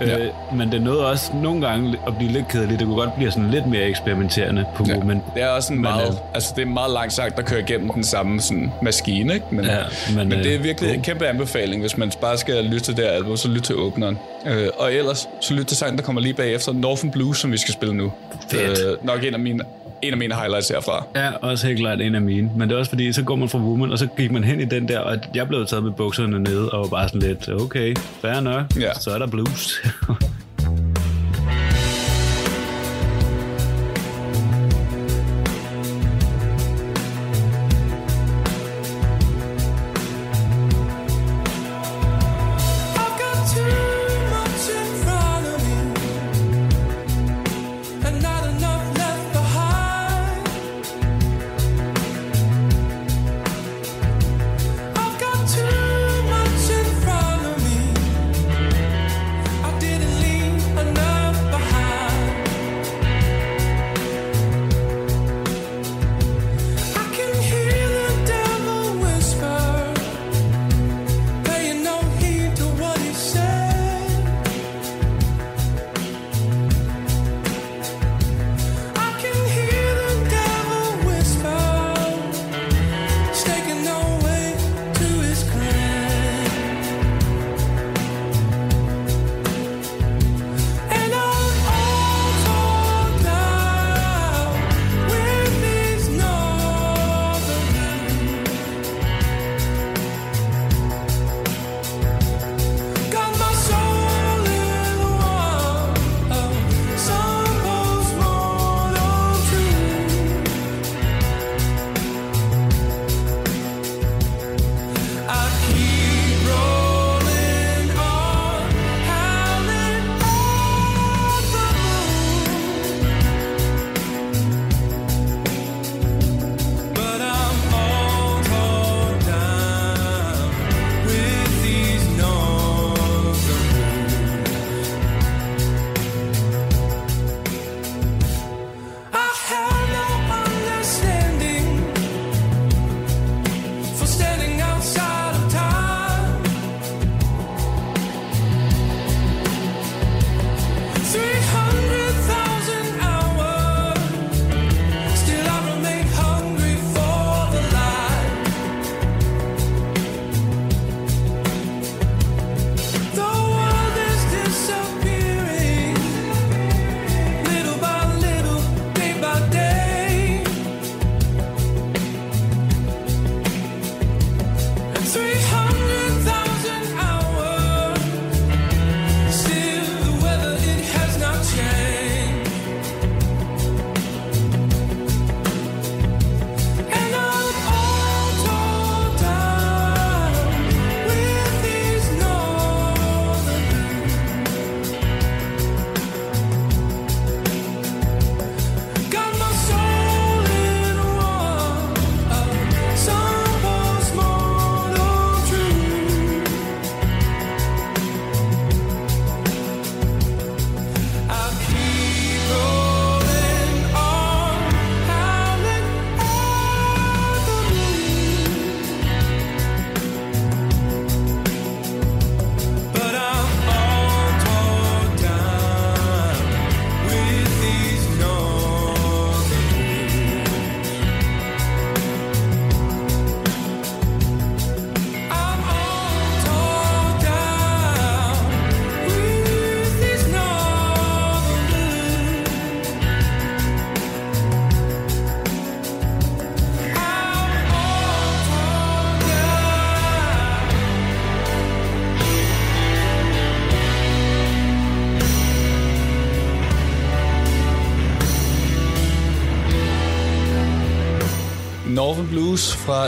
S2: Ja.
S8: Øh, men det nåede også nogle gange at blive lidt kedeligt. Det kunne godt blive sådan lidt mere eksperimenterende på
S2: Ja.
S8: Movement.
S2: Det er også en
S8: Men,
S2: meget,
S8: øh,
S2: altså det er meget langt sagt, der kører igennem den samme sådan, maskine, ikke? Men,
S8: Ja,
S2: men,
S8: men,
S2: men det er
S8: øh,
S2: virkelig en kæmpe anbefaling, hvis man bare skal lytte til det her album, så lyt til åbneren. Øh, og ellers, så lyt til sangen, der kommer lige bagefter, Northern Blues, som vi skal spille nu.
S8: Fedt.
S2: Øh, nok en af mine, en af mine highlights herfra.
S8: Ja, også helt klart en af mine. Men det er også fordi, så går man fra Woman, og så gik man hen i den der, og jeg blev taget med bukserne nede, og var bare sådan lidt, okay, fair nok,
S2: Ja.
S8: så er der blues.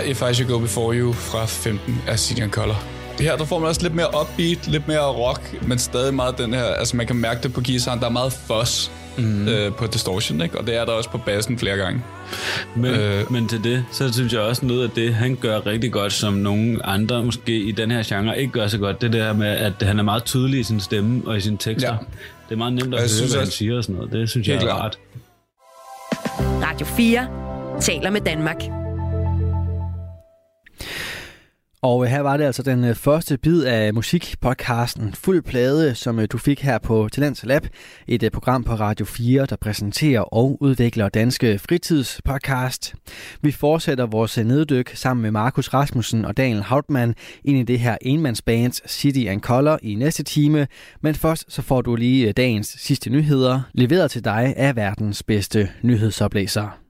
S2: If I Should Go Before You fra 15 af Sidian Color. Her der får man også lidt mere upbeat, lidt mere rock, men stadig meget den her, altså man kan mærke det på guitaren, der er meget fuzz mm. øh, på distortion, ikke? og det er der også på bassen flere gange.
S3: Men,
S2: Øh.
S3: men til det, så synes jeg også noget af det, han gør rigtig godt, som nogle andre måske i den her genre ikke gør så godt, det der med, at han er meget tydelig i sin stemme og i sine tekster.
S2: Ja.
S3: Det er meget nemt at høre,
S2: synes
S3: hvad han siger og sådan noget. Det synes jeg er
S2: klart.
S3: rart.
S4: Radio 4 taler med Danmark.
S1: Og øh, her var det altså den øh, første bid af musikpodcasten Fuld Plade, som øh, du fik her på Talents Lab. Et program på Radio 4, der præsenterer og udvikler danske fritidspodcast. Vi fortsætter vores neddyk sammen med Markus Rasmussen og Daniel Hautmann ind i det her enmandsband City and Color i næste time. Men først så får du lige dagens sidste nyheder, leveret til dig af verdens bedste nyhedsoplæser.